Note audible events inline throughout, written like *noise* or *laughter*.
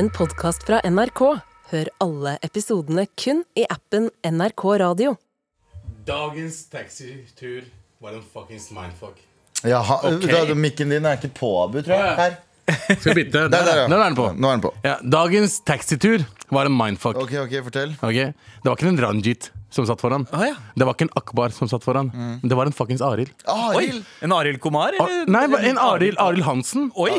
en podkast fra NRK. Hør alle episodene kun i appen NRK Radio. Dagens taxitur var en fuckings mindfuck. Jaha, okay. Da, Mikken din er ikke på, Abu, tror jeg. Her. Skal vi bytte? Der, der, ja. Nå er den på. Nå er den på. Ja, dagens taxitur var en mindfuck. Ok, ok, fortell. okay. Det var ikke en Ranjit som satt foran. Ah, ja. Det var ikke en Akbar som satt foran. Mm. det var en fuckings Arild. Arild! En Arild Komar? Eller- Nei, en Arild Arild Hansen. Oi!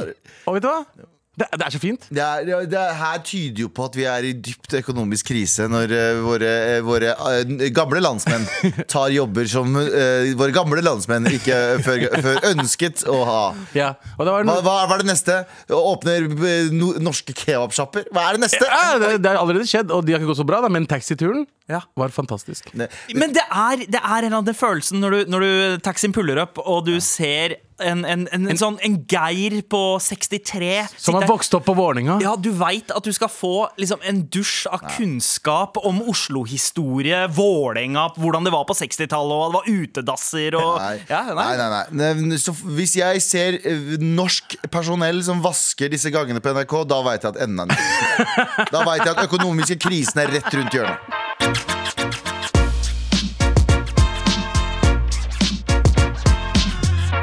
Og vet du hva? Det, det er så fint. Det, er, det er, her tyder jo på at vi er i dypt økonomisk krise når uh, våre, uh, våre uh, gamle landsmenn *laughs* tar jobber som våre gamle landsmenn ikke før, før ønsket å ha. Ja, og det var Hva, hva, hva er det neste? Åpner no, norske kebabsjapper? Hva er det neste? ja, det, det er allerede skjedd, og de har ikke gått så bra, da, men taxituren Ja. var fantastisk. Ne- Men det er, det er en eller annen følelsen når du, når du taxien puller opp, og du ser en, en, en, en sånn En Geir på 63 Som har vokst opp på Vålerenga. Ja, du veit at du skal få liksom, en dusj av kunnskap om Oslo-historie, Vålerenga, hvordan det var på 60-tallet, og det var utedasser og Nei. Ja, nei, nei, nei. Nei, Så hvis jeg ser eh, norsk personell som vasker disse gangene på NRK, da veit jeg at enden er. *laughs* Da veit jeg at økonomiske krisen er rett rundt hjørnet.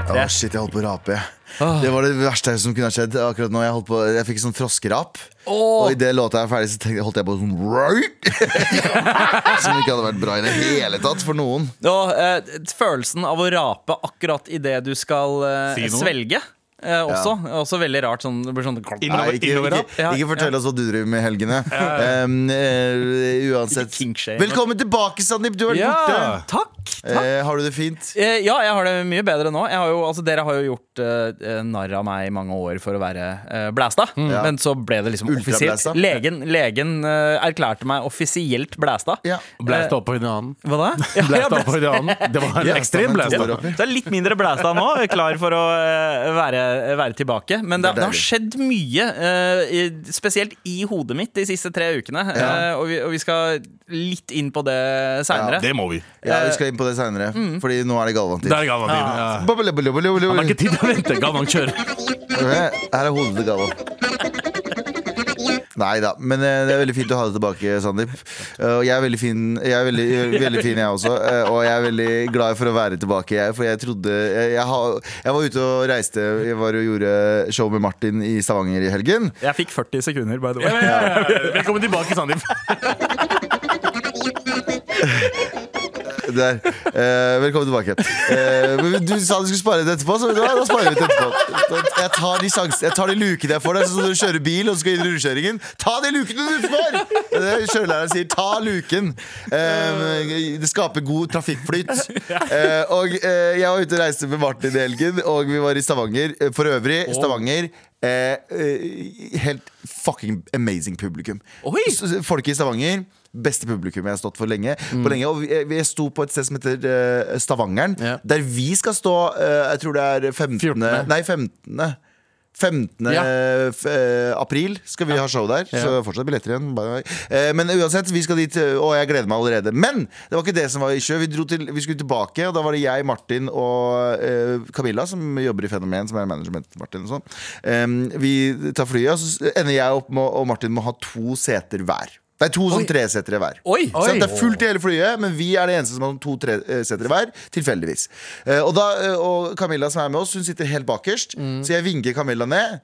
Å, shit, jeg holdt på å rape. Ah. Det var det verste som kunne ha skjedd akkurat nå. Jeg, holdt på, jeg fikk sånn froskerap. Og idet låta er ferdig, så tenkte, holdt jeg på sånn right? *laughs* Som ikke hadde vært bra i det hele tatt for noen. Og eh, følelsen av å rape akkurat idet du skal eh, Si svelge. Eh, også, også veldig rart. Sånn, det blir sånn Innover- Nei, ikke, ikke, ikke fortell oss hva du driver med i helgene. Um, uh, uansett. Velkommen tilbake, Sandeep. Du har vært Ja. borte. Takk! Eh, har du det fint? Eh, ja, jeg har det mye bedre nå. Jeg har jo, altså, dere har jo gjort eh, narr av meg i mange år for å være eh, blæsta. Ja. Men så ble det liksom offisielt. Legen, legen eh, erklærte meg offisielt blæsta. Ja. Blæsta opp på en. Hva da? *laughs* Ja, blæsta opp på en. Det var en ekstrem blæsta. Det er litt mindre blæsta nå, klar for å eh, være, være tilbake. Men det, Det det har skjedd mye, eh, i- spesielt i hodet mitt de siste tre ukene. Ja. Eh, og, vi, og vi skal litt inn på det seinere. Det må vi. Ja, Vi skal inn på det seinere, Fordi nå er det Galvan-tid. Der er Galvan din. Ja. Han har ikke tid til å vente. Galvan kjører. er hodet til Galvan. Nei da, men eh, det er veldig fint å ha deg tilbake, Sandeep. Eh, Og jeg er veldig fin, jeg er veldig, veldig fin jeg også. eh, Og jeg er veldig glad for å være tilbake, jeg. For jeg trodde Jeg, jeg, har, jeg var ute og reiste. Jeg var og gjorde show med Martin i Stavanger i helgen. Jeg fikk 40 sekunder, by the way. ja, ja, ja. Velkommen tilbake, Sandeep. *laughs* Der. Eh, velkommen tilbake. Eh, du sa du skulle spare det etterpå, så da, da sparer vi det etterpå. Jeg tar de, sjans, jeg tar de lukene jeg får der, sånn når du kjører bil og du skal inn i rundkjøringen. Ta de lukene du får! Det er det Kjørelæreren sier. Ta luken. Eh, det skaper god trafikkflyt. Eh, og eh, jeg var ute og reiste med Martin i helgen, og vi var i Stavanger. Eh, For øvrig, Stavanger helt fucking amazing publikum. Oi! Folk i Stavanger Beste publikum jeg har stått for lenge. På lenge og vi, vi sto på et sted som heter uh, Stavangeren, yeah. der vi skal stå uh, Jeg tror det er 15. 14.. Nei, 15. 15. Ja. eh, april skal vi ha show der. Så fortsatt billetter igjen. Eh, men uansett, vi skal dit, eh, og jeg gleder meg allerede. Men det var ikke det som var issue. Vi, dro til, vi skulle tilbake, og da var det jeg, Martin og eh, Camilla, som jobber i Fenomen, som er management Martin og sånn. Eh, vi tar flyet, og så ender jeg opp med og Martin må ha to seter hver. Det er to sånn tresetere hver. Oi! Så det er fullt i hele flyet, men vi er det eneste som har to tresetere hver. Tilfeldigvis. Eh, og, da, eh, og Camilla som er med oss, hun sitter helt bakerst. Så jeg vinker Camilla ned.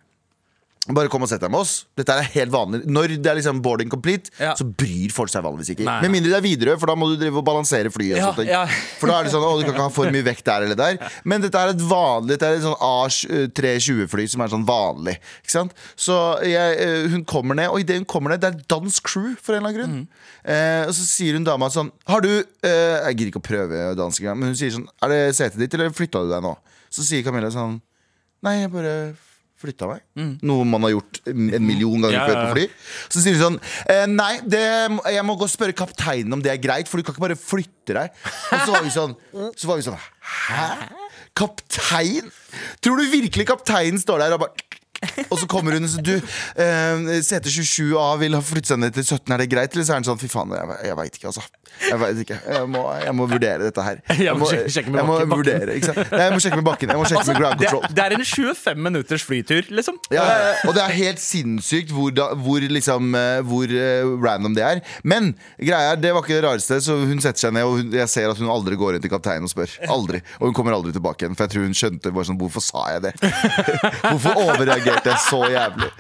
Bare kom og sett deg med oss. Dette er helt vanlig Når det er liksom boarding complete, Ja. så bryr folk seg vanligvis ikke. Nei. Med mindre det er Widerøe, for da må du drive og balansere flyet. Ja, ja. For da er det sånn, å, du kan ikke ha for mye vekt der eller der. Men dette er et vanlig Dette er et sånn A320-fly som er sånn vanlig. Ikke sant? Så jeg, eh, hun kommer ned, og idet hun kommer ned, det er dansk crew for en eller annen grunn. Eh, og så sier hun dama sånn Har du eh, Jeg gidder ikke å prøve dansk engang, men hun sier sånn Er det setet ditt, eller flytta du deg nå? Så sier Camilla sånn Nei, jeg bare flytta meg. Noe man har gjort en million ganger Ja, før på fly. Så sier hun sånn eh, Nei, det, jeg må gå og spørre kapteinen om det er greit, for du kan ikke bare flytte deg. Og så var vi sånn, så var vi sånn Hæ? Kaptein? Tror du virkelig kapteinen står der og bare *laughs* Og så kommer hun og sier du, eh, sete 27A vil ha flytte seg ned til 17, er det greit? Eller så er han sånn fy faen, jeg, jeg veit ikke, altså. Jeg vet ikke. Jeg må, jeg må vurdere dette her. *laughs* Jeg må sjekke- sjekke med jeg må bakken. vurdere? Nei, Jeg må sjekke med bakken. Jeg må sjekke med ground det, control. det er en 25 minutters flytur, liksom. Ja, og det er helt sinnssykt hvor, da, hvor, liksom, eh, hvor eh, random det er. Men greia er, det var ikke det rareste. Så hun setter seg ned, og hun, jeg ser at hun aldri går inn til kapteinen og spør. Aldri. Og hun kommer aldri tilbake igjen. For jeg tror hun skjønte bare sånn, hvorfor sa jeg det. *laughs* hvorfor overreagerte jeg så jævlig?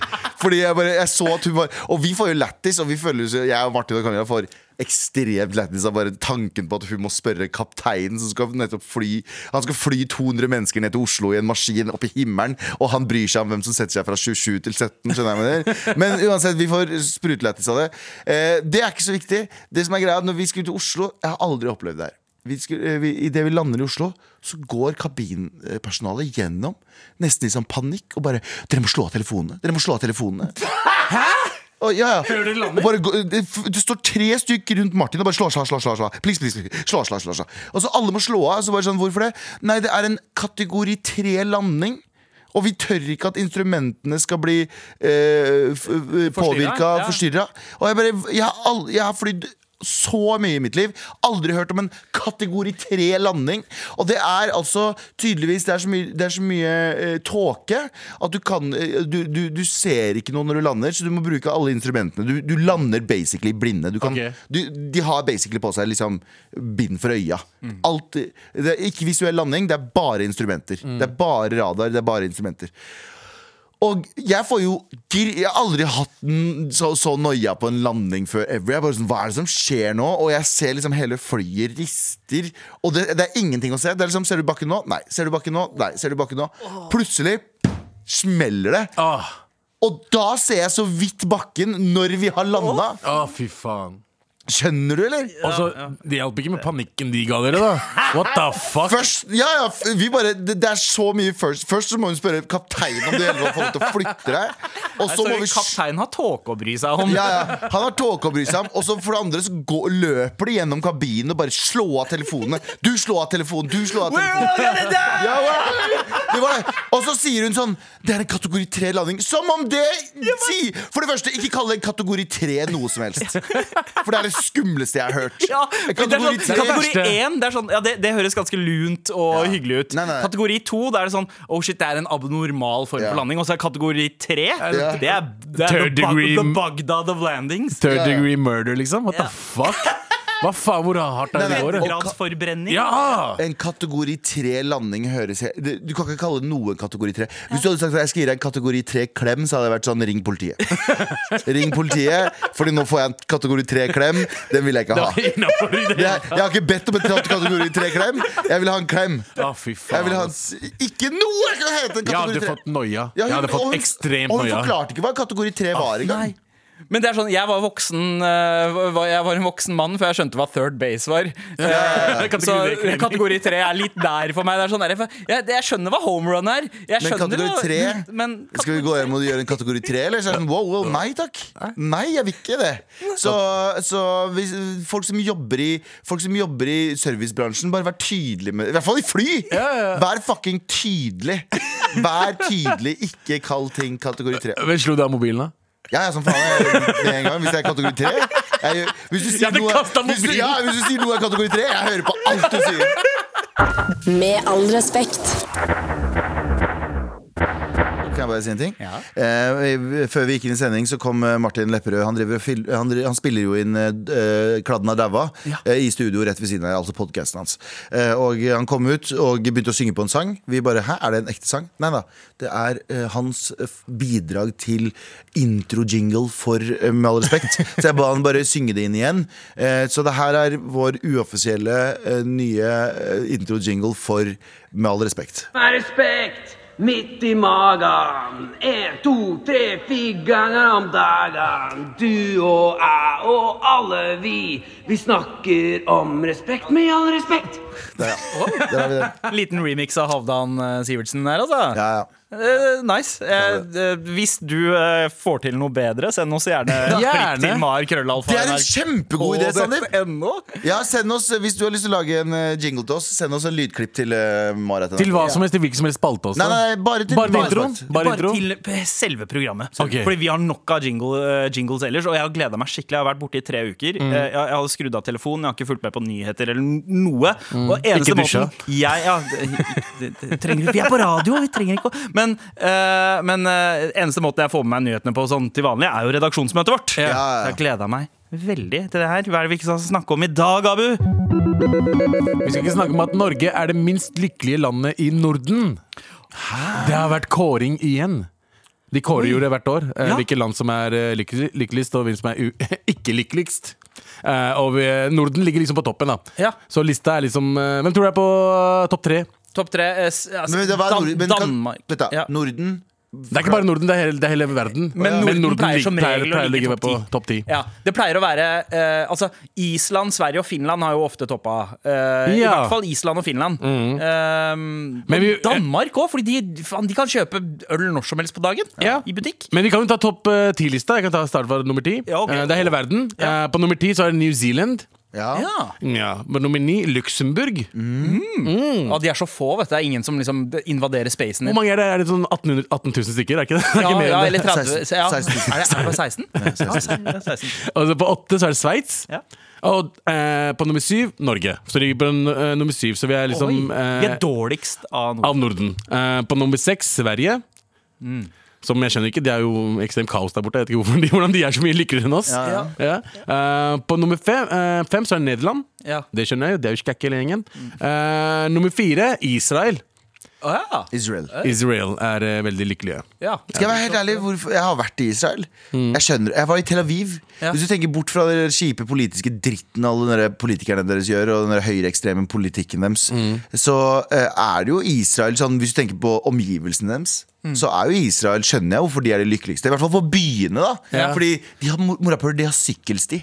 Fordi jeg bare, jeg så at hun var Og vi får jo lættis, og vi føler jo Jeg og Martin og Camilla får ekstremt lættis av bare tanken på at hun må spørre kapteinen som skal nettopp fly Han skal fly 200 mennesker ned til Oslo i en maskin opp i himmelen, og han bryr seg om hvem som setter seg fra 27 til 17. Skjønner jeg med det? Men uansett, vi får sprutlættis av det. Eh, det er ikke så viktig. Det som er greia, når vi skulle til Oslo Jeg har aldri opplevd det her. Eh, vi, Idet vi lander i Oslo, så går kabinpersonalet gjennom nesten i sånn panikk og bare 'Dere må slå av telefonene!' Dere må slå av telefonene. Og, ja, ja. Og bare, gå- det, det står tre stykker rundt Martin og bare slår, slår, slår. slår, slår. Please, please, please. Slår, slår, slår, slå. Og så alle må slå av. Så bare sånn, hvorfor det? Nei, det er en kategori tre-landing. Og vi tør ikke at instrumentene skal bli eh, f- f- påvirka, ja. forstyrra. Og jeg bare Jeg har, all, jeg har flydd så mye i mitt liv. Aldri hørt om en kategori tre landing. Og det er altså tydeligvis Det er så mye, det er så mye uh, tåke at du kan uh, du, du, du ser ikke noe når du lander, så du må bruke alle instrumentene. Du, du lander basically blinde. Du kan, okay. du, de har basically på seg liksom bind for øya. Alt, det er ikke visuell landing, det er bare instrumenter. Det er bare radar, det er bare instrumenter. Og jeg får jo gir- Jeg har aldri hatt en så, så noia på en landing før ever. Jeg bare sånn, Hva er det som skjer nå? Og jeg ser liksom hele flyet rister. Og det, det er ingenting å se. Det er liksom, Ser du bakken nå? Nei. Ser du bakken nå? Nei. Ser du bakken nå? Plutselig smeller det. Åh, Og da ser jeg så vidt bakken når vi har landa. Å, fy faen. Skjønner du, eller? Altså, så, Det hjalp ikke med panikken de ga dere, da. What the *laughs* fuck? Først, ja, ja, vi bare, det, det er så mye først. Først så må hun spørre kapteinen om du å får lov til å flytte deg. Og så Så må vi kapteinen har tåke å bry seg om. ja, ja. Han har tåke å bry seg om. Og så for det andre så går, løper de gjennom kabinen og bare slår av telefonene. Du slår av telefonen, du slår av telefonen. Ja, ja. Det var det. Og så sier hun sånn Det er en kategori 3-landing. Som om det Si! For det første, ikke kall det en kategori 3 noe som helst. For det er det skumleste jeg har hørt. Ja, En det sånn, kategori verste. 1 det, sånn, ja, det, det høres ganske lunt og hyggelig ut. Nei, nei. Kategori 2 det er det sånn Oh shit, det er en abnormal form Ja. for landing. Og så er kategori 3 Det er, det er the, degree- the Baghdad of landings. Third degree murder, liksom? What yeah. the fuck? *laughs* Hva faen, hvor hardt er Nei, det nei, året? Gradsforbrenning. Ja! En kategori 3 landing høres he- det- Du kan ikke kalle det noe en kategori 3. Hvis du hadde sagt at jeg skal gi deg en kategori 3 klem, så hadde det vært sånn ring politiet. *laughs* ring politiet, Fordi nå får jeg en kategori 3 klem. Den vil jeg ikke ha. Innenfor det. Jeg, jeg har ikke bedt om en kategori 3 klem. Jeg vil ha en klem. Å, fy Jeg faen. vil ha en, ass. s- ikke noe kan hete en Jeg hadde 3. fått noia. Jeg hadde fått ekstremt Og hun noia. forklarte ikke hva en kategori 3 var engang. Men det er sånn, jeg var voksen eh, Jeg var en voksen mann før jeg skjønte hva third base var. Eh, Kategori Så kategori tre er litt der for meg. Det er sånn der, jeg, jeg skjønner hva home run er. Jeg Men kategori tre? Men Skal vi gå hjem og gjøre en kategori 3? Eller så er sånn, wow, wow, nei takk. Nei, jeg vil ikke det. Så, så hvis, folk, som jobber i, folk som jobber i servicebransjen, bare vær tydelig med I hvert fall i fly! Vær fucking tydelig. Vær tydelig, ikke kall ting kategori 3. Men slo du av mobilen, da? Ja, ja, som faen. Jeg, med en gang, hvis det er kategori 3 jeg, hvis, du sier noe, hvis, du, ja, hvis du sier noe er kategori 3, jeg hører på alt du sier. Med all respekt. Kan jeg bare si en ting? Eh, før vi gikk inn i sending, så kom eh, Martin Lepperød. Han, driver, han, han spiller jo inn eh, Kladden er daua eh, i studio rett ved siden av, altså podkasten hans. Eh, og han kom ut og begynte å synge på en sang. Vi bare Hæ, er det en ekte sang? Nei da. Det er eh, hans eh, bidrag til intro-jingle for eh, Med all respekt. *laughs* Så jeg ba han bare synge det inn igjen. Eh, så det her er vår uoffisielle eh, nye eh, intro-jingle for Med all respekt. Med respekt midt i magen. En, to, tre, fire ganger om dagen. Du og jeg og alle vi. Vi snakker om respekt med all respekt. Der, ja. Der har vi det. Liten remix av Havdan eh, Sivertsen der, altså. Ja, ja. Eh, nice. Eh, eh, hvis du får til noe bedre, send oss gjerne *laughs* klipp Gjerne. til mar krøllalfa. Det er en kjempegod idé, Sandeep! Ja, send oss, Hvis du har lyst til å lage en jingle til oss, send oss en lydklipp til uh, Mar. Til hva som helst, til hvilken som helst spalte også. Nei, nei, bare til Bare introen? Bare- til selve programmet. Okay. Fordi vi har nok av jingle, uh, jingles ellers. Og jeg har gleda meg skikkelig. Jeg har vært borte i tre uker. Mm. Jeg, jeg hadde skrudd av telefonen, jeg har ikke fulgt med på nyheter eller noe. noe. Og eneste Mm. Ikke dusja. måten jeg, ja, *laughs* det, det, det, trenger, Vi er på radio, vi trenger ikke å Men, eh, men eh, eneste måten jeg får med meg nyhetene på sånn til vanlig, er jo redaksjonsmøtet vårt. Ja, ja. Så jeg gleda meg veldig til det her. Hva er det vi ikke skal snakke om i dag, Abu? Vi skal ikke snakke om at Norge er det minst lykkelige landet i Norden. Det har vært kåring igjen. De kårer jo det hvert år. eh, Ja. Hvilke land som er lykkeligst, og hvem som er u *laughs* ikke lykkeligst. Eh, og Norden ligger liksom på toppen, da. Ja. Så lista er liksom Hvem tror du er på topp tre? Topp tre eh, s- altså, Men, det var Dan- Nord men kan, Danmark. vent da, Ja. Norden Det er ikke bare Norden, det er hele, det er hele verden. Men Norden pleier lig- som pleier, regel å pleier å ligge ligge på topp topp ti. Ja, Det pleier å være eh, Altså, Island, Sverige og Finland har jo ofte toppa. eh, I Ja. hvert fall Island og Finland. Eh, Men vi- Danmark òg, fordi de, faen, de kan kjøpe øl når som helst på dagen. Ja. I butikk. Men vi kan jo ta topp eh, ti-lista. Jeg kan ta start fra nummer ti. Ja, ok. Eh, det er hele verden. Ja. Eh, på nummer ti så er det New Zealand. Ja. Ja. Ja, på nummer ni Luxembourg. Og De er så få, vet du. Det er ingen som liksom invaderer spacen Hvor din. mange er det? Er det sånn 1800 18 000 stykker? Er ikke det? *laughs* Det er Ja, ikke mer ja, enn eller det. 30 så, ja. 16 000. Er det, er det bare 16? Ja, det er 16. Altså, på åtte så er det Sveits. Ja. Og eh, på nummer syv Norge. Så de ligger på eh, nummer syv. Så vi er liksom Oi, Vi er eh, dårligst av Norden. av Norden. Eh, på nummer seks Sverige. Mm. Som jeg skjønner ikke, Det er jo ekstremt kaos der borte. Jeg vet ikke hvorfor de, hvordan de er så mye lykkeligere enn oss. Ja, ja. Ja. Eh, på nummer fem, uh, fem så er det Nederland. Ja. Det skjønner jeg jo. Det er jo skækk hele gjengen. Uh, nummer fire Israel. Oh, ja. Israel. Israel er uh, veldig lykkelige. ja. Skal jeg være helt ærlig, hvorfor, jeg har vært i Israel. Jeg skjønner, jeg var i Tel Aviv. Ja. Hvis du tenker bort fra den kjipe politiske dritten alle de politikerne deres gjør, og den høyreekstreme politikken deres, så uh, er det jo Israel sånn, Hvis du tenker på omgivelsene deres, så er jo Israel Skjønner jeg hvorfor de er de lykkeligste. I hvert fall for byene, da. Ja. Fordi de har mor- morapuler, de har sykkelsti.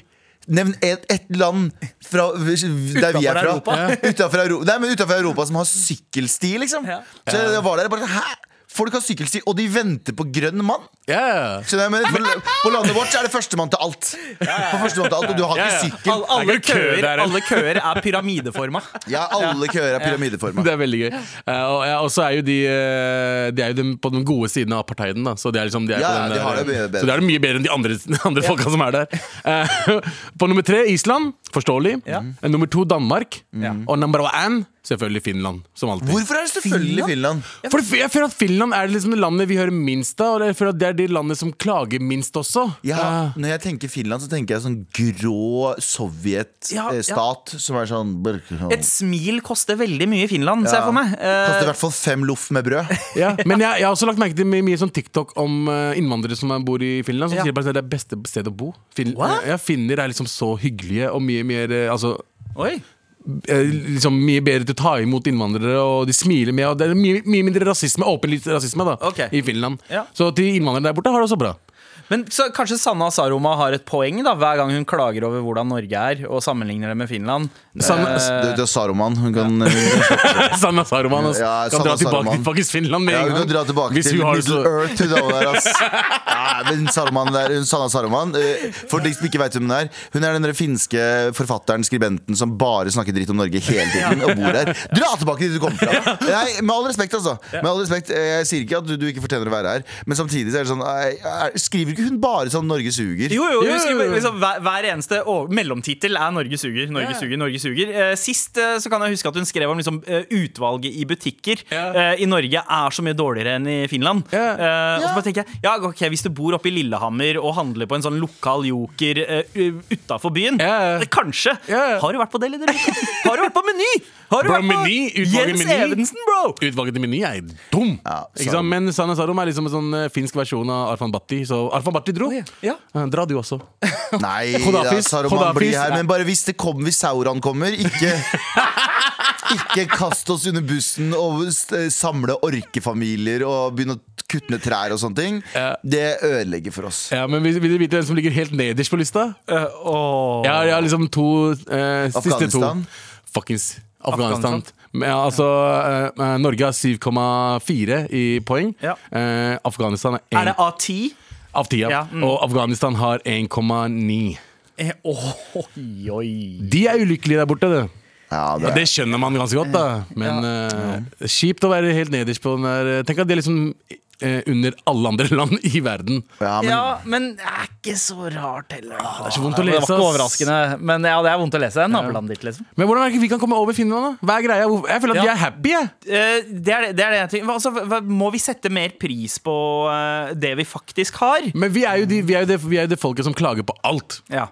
Nevn et, et land fra, *laughs* der vi er fra. Europa. Utenfor Europa. Nei, men utenfor Europa som har sykkelsti, liksom. Ja. Så jeg var der bare sånn, Hæ? Folk har sykkelsti, og de venter på grønn mann. Yeah. Skjønner jeg, men på, på landet vårt er det førstemann til alt. På førstemann til alt Og du har ikke sykkel. All, alle, er ikke køer, alle køer er pyramideforma. Ja, alle køer er pyramideforma. Det er veldig gøy. Eh, og ja, og så er jo de eh, De er jo på den gode siden av apartheiden. Da. Så, de er liksom, de er Ja, den de har det mye bedre. så det er det mye bedre enn de andre, *laughs* andre folka som er der. Eh, *laughs* på nummer tre Island. Forståelig. Nummer to Danmark. Og number one selvfølgelig Finland. Som alltid. Hvorfor er det selvfølgelig Finland? For jeg føler at Finland er liksom det landet vi hører minst av. Og jeg føler at det er de landene som klager minst også. Ja, Eh, når jeg tenker Finland, så tenker jeg sånn grå Ja, ja. sovjetstat som er sånn brr- Et smil koster veldig mye i Finland, ser jeg Ja. for meg. Eh, Koster i hvert fall fem loff med brød. *laughs* ja. Men jeg, jeg har også lagt merke til mye, mye sånn TikTok om eh, innvandrere som bor i Finland. Som Ja. sier bare at det er beste stedet å bo. Fin, What? eh, ja, Finner er liksom så hyggelige og mye mer eh, Altså Oi. Eh, liksom mye bedre til å ta imot innvandrere, og de smiler med. Og det er mye, mye mindre rasisme, åpenlyst rasisme da okay. i Finland. Ja. Så til innvandrere der borte har det også bra. Men så kanskje Sanna Saroma har et poeng da hver gang hun klager over hvordan Norge er, og sammenligner det med Finland. Sanna- Eh, du er Saruman. Hun kan, hun kan *laughs* Sanna Saruman altså. Ja, kan Sanna dra tilbake Saruman. til faktisk Finland med Ja, en hun kan dra tilbake Hvis til Middle så- Earth. Hun der, ass. *laughs* Ja, men Saruman der, Sanna Saruman eh, For de som ikke veit hvem hun er Hun er den finske forfatteren, skribenten Som bare snakker dritt om Norge hele tiden Og bor der Dra tilbake dit du kommer fra Nei, Med all respekt altså Med all respekt, eh, Jeg sier ikke at du, du ikke fortjener å være her Men samtidig så er det sånn er- Skriver ikke hun bare sånn Norge suger? Jo, jo, Jo, hun jo, skriver liksom, hver, hver eneste mellomtittel er 'Norge suger'. Norge suger, Norge suger eh, Sist eh, så kan jeg huske at hun skrev om liksom, eh, utvalget i butikker Ja. i Norge er så mye dårligere enn i Finland. Ja. Eh, Og så bare tenker jeg ja, ok, Hvis du bor oppe i Lillehammer og handler på en sånn lokal joker utafor byen Ja. Kanskje. Ja. Har du vært på det, de Luca? Har du vært på Meny? Har du Bro, vært på Meny, Jens Meny. Evensen, bro? Utvalget til Meny er dum! Ja, ikke sant? Men Sanne Sarum er liksom en sånn eh, finsk versjon av Arfan Bhatti. Så Arfan Bhatti dro. ja. Ja. Eh, Dra du også. *laughs* Nei, *laughs* Hodafis, Saruman blir her Men bare hvis det kommer Hvis Sauran kommer Ikke *laughs* Ikke kast oss under bussen Og samle orkefamilier Og begynne å kutte ned trær og sånne ting Ja. Det ødelegger for oss Ja, men Vil, vil du vite hvem som ligger helt nederst på lista? Uh, åh. Jeg har, jeg har liksom to uh, Siste to. Fuckings Afghanistan. Afghanistan. ja, altså, eh, Norge har 7,4 i poeng. Ja. Uh, Afghanistan er Er det av 10? av 10. Ja, mm. Og Afghanistan har 1,9. Eh, Oi, oi. De er ulykkelige der borte, det. Ja, det det skjønner man ganske godt, da. Men uh, kjipt å være helt nederst på den der Tenk at de er liksom eh, under alle andre *laughs* land i verden. ja, men Ja, men det er ikke så rart heller. da. Det er så vondt å Det lese. var ikke ass. overraskende, men ja, det er vondt å lese. Nabolandet ditt, liksom. Men hvordan er det ikke vi kan komme over Finland, da? Hva er greia? Jeg føler at Ja. vi er happy, jeg. Eh, det, er det, det er det jeg tenker. Hva- Altså, hva- må vi sette mer pris på eh, det vi faktisk har? Men vi er jo, de, vi er jo, det, vi er jo det folket som klager på alt. Ja.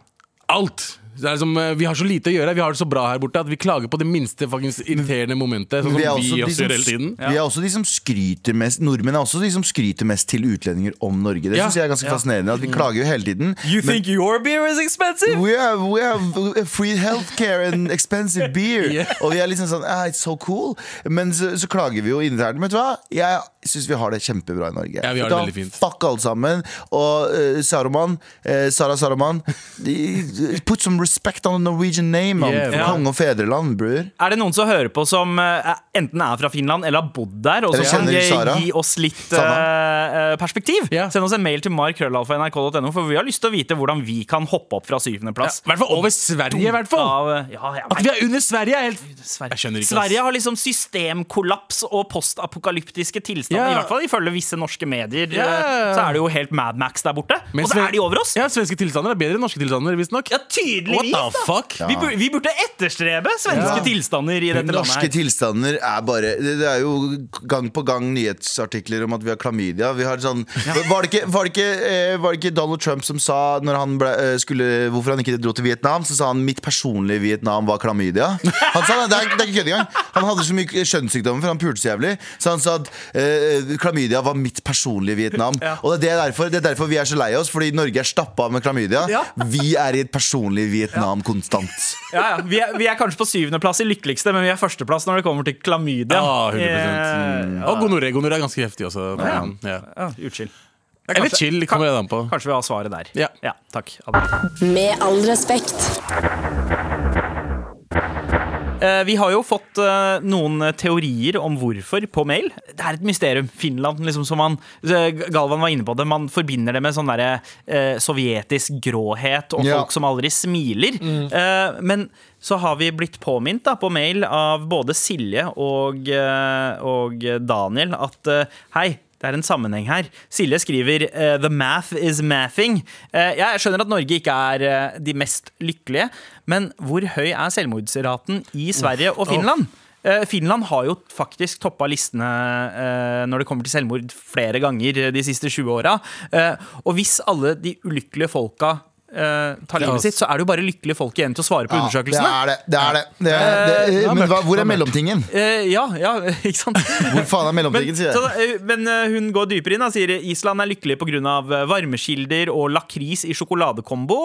Alt! Det er som, eh, vi har så lite å gjøre, vi har det så bra her borte at vi klager på det minste faktisk irriterende momentet. Sånn som vi vi, er, også, også som, gjør hele tiden. vi er også de som skryter mest Nordmenn er også de som skryter mest til utlendinger om Norge. Det Ja. synes jeg er ganske fascinerende. At Vi klager jo hele tiden. You think your beer is expensive? We have, we have free healthcare and expensive beer. *laughs* Yeah. Og vi er liksom sånn ah, It's so cool. Men så, så klager vi jo internt. Men vet du hva? Jeg syns vi har det kjempebra i Norge. Ja, vi har Da, det veldig fint. Fuck alle sammen. Og uh, Saruman, uh, Sara Saruman de- Put some respect on the Norwegian name. Man. Yeah, Konge og fedreland, bror. Er det noen som hører på som er- enten er fra Finland eller har bodd der, og som kan eh, gi oss litt eh, perspektiv? Yeah. Send oss en mail til markrøllalfa.nrk.no, for vi har lyst til å vite hvordan vi kan hoppe opp fra I syvendeplass. hvert fall over Sverige, i hvert fall. Av, ja, At vi er under Sverige, er helt Sverige. Sverige har liksom systemkollaps og postapokalyptiske tilstander. yeah. I hvert fall ifølge visse norske medier. Ja. Så er det jo helt Mad Max der borte. Men og så er de over oss! Ja, Svenske tilstander er bedre enn norske tilstander, visstnok. Ja, tydeligvis! What the fuck? Ja. Vi, burde, vi burde etterstrebe svenske Ja. tilstander i dette landet. Norske her tilstander er bare det, det er jo gang på gang nyhetsartikler om at vi har klamydia. Vi har sånn, var, det ikke, var, det ikke, eh, var det ikke Donald Trump som sa Når han ble, eh, skulle, hvorfor han ikke dro til Vietnam, så sa han mitt personlige Vietnam var klamydia. Han sa det, det er, det er ikke kødd engang. Han hadde så mye kjønnssykdommer, for han pulte så jævlig. Så han sa at eh, klamydia var mitt personlige Vietnam. Og det er, derfor, det er derfor vi er så lei oss, fordi Norge er stappa med klamydia. Ja. Vi er i et personlig Vietnam konstant. *laughs* Ja, ja. Vi, er, vi er kanskje på syvendeplass i lykkeligste, men vi er førsteplass når det kommer til klamydia. Ja, 100%. Eh, Mm. Og gonoré. Gonoré er ganske heftig også. Ja. Ja. ja, utskill. Eller chill, kommer det an på. Kanskje vi har svaret der. Ja. takk. Adel. Med all respekt. Eh, Vi har jo fått eh, noen teorier om hvorfor på mail. Det er et mysterium. Finland, liksom som man eh, Galvan var inne på det. Man forbinder det med sånn derre eh, sovjetisk gråhet og Ja. folk som aldri smiler. Eh, men så har vi blitt påminnet da, på mail av både Silje og, og Daniel at hei, det er en sammenheng her. Silje skriver eh, 'The math is mathing'. Eh, jeg skjønner at Norge ikke er eh, de mest lykkelige, men hvor høy er selvmordsraten i Sverige og Finland? Finland har jo faktisk toppa listene når det kommer til selvmord flere ganger de siste 20 åra. Og hvis alle de ulykkelige folka eh, tar livet sitt, så er det jo bare lykkelige folk igjen til å svare på Ja, undersøkelsene. Det er det. det, er det. det, er, det Uh, men hva, hvor er mellomtingen? Uh, ja, ja, *laughs* ikke sant? Hvor faen er mellomtingen, sier så, jeg. men eh, hun går dypere inn og sier Island er lykkelig pga. varmekilder og lakris i sjokoladekombo.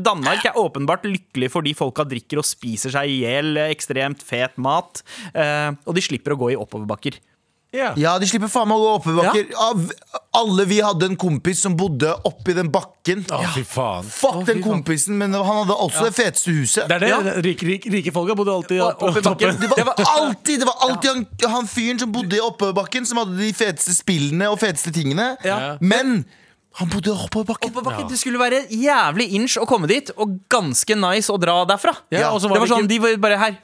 Danmark er åpenbart lykkelig fordi folka drikker og spiser seg i hjel ekstremt fet mat. Og de slipper å gå i oppoverbakker. Ja. Ja, de slipper faen meg å gå oppoverbakker. Ja. Alle vi hadde en kompis som bodde oppi den bakken. Ja, fy faen. Fuck den kompisen, men han hadde også det feteste huset. Det er det. Ja. Rike, rike, rike folka bodde alltid Opp- oppi bakken. Det var *laughs* alltid, det var alltid han, han fyren som bodde i oppoverbakken, som hadde de feteste spillene og feteste tingene. Ja. Men han bodde oppoverbakken. Oppoverbakken, Det skulle være jævlig inch å komme dit, og ganske nice å dra derfra. Ja, og så det var var det sånn, ikke- de var bare her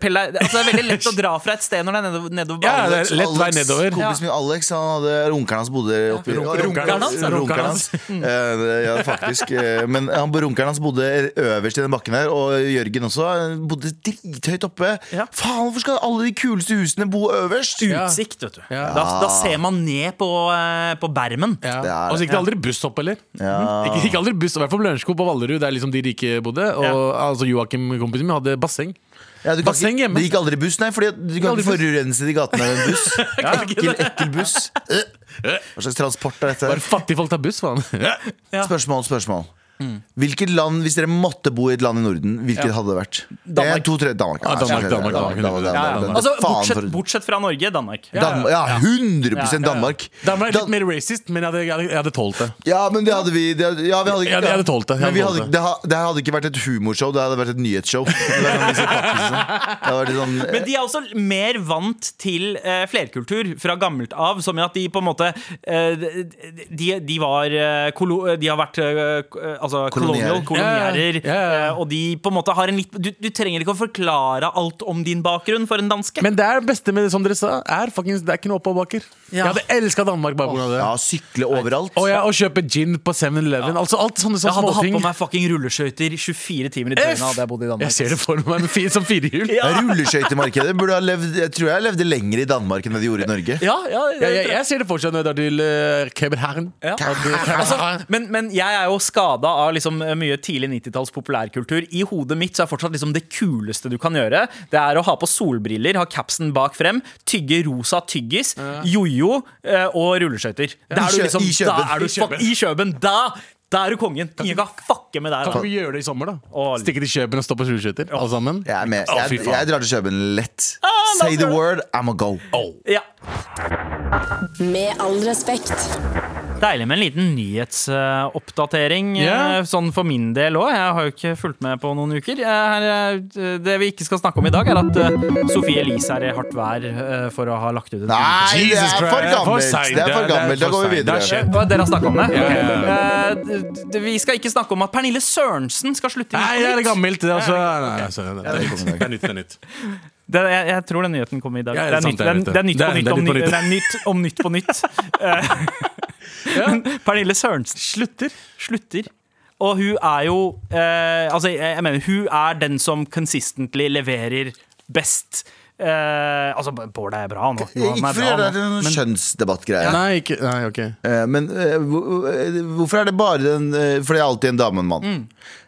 Pelle, altså, Det er veldig lett å dra fra et sted når det er nedover, nedover Ja, det er lett vei Alex, nedover. Kompisen min Alex han hadde Runkeren hans bodde oppi Runkeren hans, ja. Runkeren hans. *laughs* Eh, Ja, faktisk. Eh, Men han, runkeren hans bodde øverst i den bakken her, og Jørgen også bodde drithøyt oppe. Ja. Faen, hvorfor skal alle de kuleste husene bo øverst? Utsikt, vet du. Ja. Da, da ser man ned på, eh, på bermen. Ja. Det er. Gikk det aldri buss opp, eller? Ja. Ikke, ikke aldri buss, i hvert fall på Lørenskog på Vallerud, der liksom de rike bodde. Og Ja. altså Joakim, kompisen min, hadde basseng. Ja, du kan Basseng ikke, hjemme. det gikk aldri buss, nei, Fordi du kan ikke forurense de gatene med en buss. *laughs* Ekkel, ekkel buss. *laughs* Hva slags transport er dette? Bare fattige folk tar buss, faen. Spørsmål, spørsmål. Hvilket land, Hvis dere måtte bo i et land i Norden, hvilket hadde det vært? Danmark. En, to, tre, Danmark. Ja, Danmark, Danmark, Danmark, Danmark, Ja, ja. Danmark. Altså, bortsett, for- bortsett fra Norge, Danmark. Danmark, ja, 100 Danmark. Danmark er litt mer racist, men jeg hadde, jeg hadde, tålt det. Ja, men det hadde vi det, hadde- ja, vi hadde, Ja, det hadde tålt det. Jeg Men vi hadde det, det hadde ikke vært et humorshow, det hadde vært et nyhetsshow. Det sånn, Men de er også mer vant til uh, flerkultur fra gammelt av, som i at de på en måte uh, de, de var uh, kolo, De har vært eh, altså colonial, Koloniærer. Yeah. Og de på en måte har en litt du, du trenger ikke å forklare alt om din bakgrunn for en danske. Men det er det beste med det som dere sa, er faktisk, det er ikke noe oppoverbakker. Ja. Jeg hadde elska Danmark bare pga. det. ja, sykle overalt. Og ja, å kjøpe gin på 7-Eleven. Altså alt sånne, jeg hadde hadde hatt på meg fucking rulleskøyter 24 timer i døgnet hadde jeg bodd i Danmark. Jeg ser det for meg med som firehjul. *laughs* Ja. Rulleskøytemarkedet burde ha levd Jeg tror jeg levde lenger i Danmark enn det de gjorde i Norge. Ja, ja, Jeg, jeg, jeg ser det fortsatt når jeg drar til uh, København. Ja. Altså, men, men jeg er jo skada av liksom mye tidlig 90-talls populærkultur. I hodet mitt så er fortsatt liksom det kuleste du kan gjøre, Det er å ha på solbriller, ha capsen bak frem, tygge rosa tyggis, jojo eh, og rulleskøyter. Er liksom i Kjøben. Da er du I Kjøben. fuck, I Kjøben. Da, da er du kongen. Ingen kan fucke med deg. Kan vi gjøre det i sommer, da? Å, Stikke til Kjøben og stå på rulleskøyter, alle sammen? Jeg er Jeg, jeg drar til Kjøben lett. Ah, Say the word, I'm a go. Ja. Med all respekt. Deilig med en liten nyhetsoppdatering. Eh, Sånn for min del òg. Jeg har jo ikke fulgt med på noen uker. Eh, eh, Det vi ikke skal snakke om i dag, er at Sofie Elise er i hardt vær eh, for å ha lagt ut en Nei, det er for gammelt. Det er for er- det er gammelt. Da går vi er videre. Dere har snakka om det? Ja, ja, Ok. Eh, d- d- Vi skal ikke snakke om at Pernille Sørensen skal slutte i Nei, det er gammelt. Det er, altså, nei, altså, det, er nytt. det er nytt. Det er jeg, jeg tror den nyheten kommer i dag. Ja, det, er sant, det er det, er, nytt, det er nytt på det er- nytt er om, på nytt. det er nytt om Nytt på nytt. Men Pernille Sørensen slutter. Slutter. Og hun er jo eh, Altså, jeg, jeg mener, hun er den som consistently leverer best. Eh, altså, Bård er bra nå. nå Ikke for å gjøre det er Men- kjønnsdebattgreie. Nei, ikke, nei, ok. Eh, Men eh, eh, hvorfor er det bare den eh, For det er alltid en dame og en mann. Mm.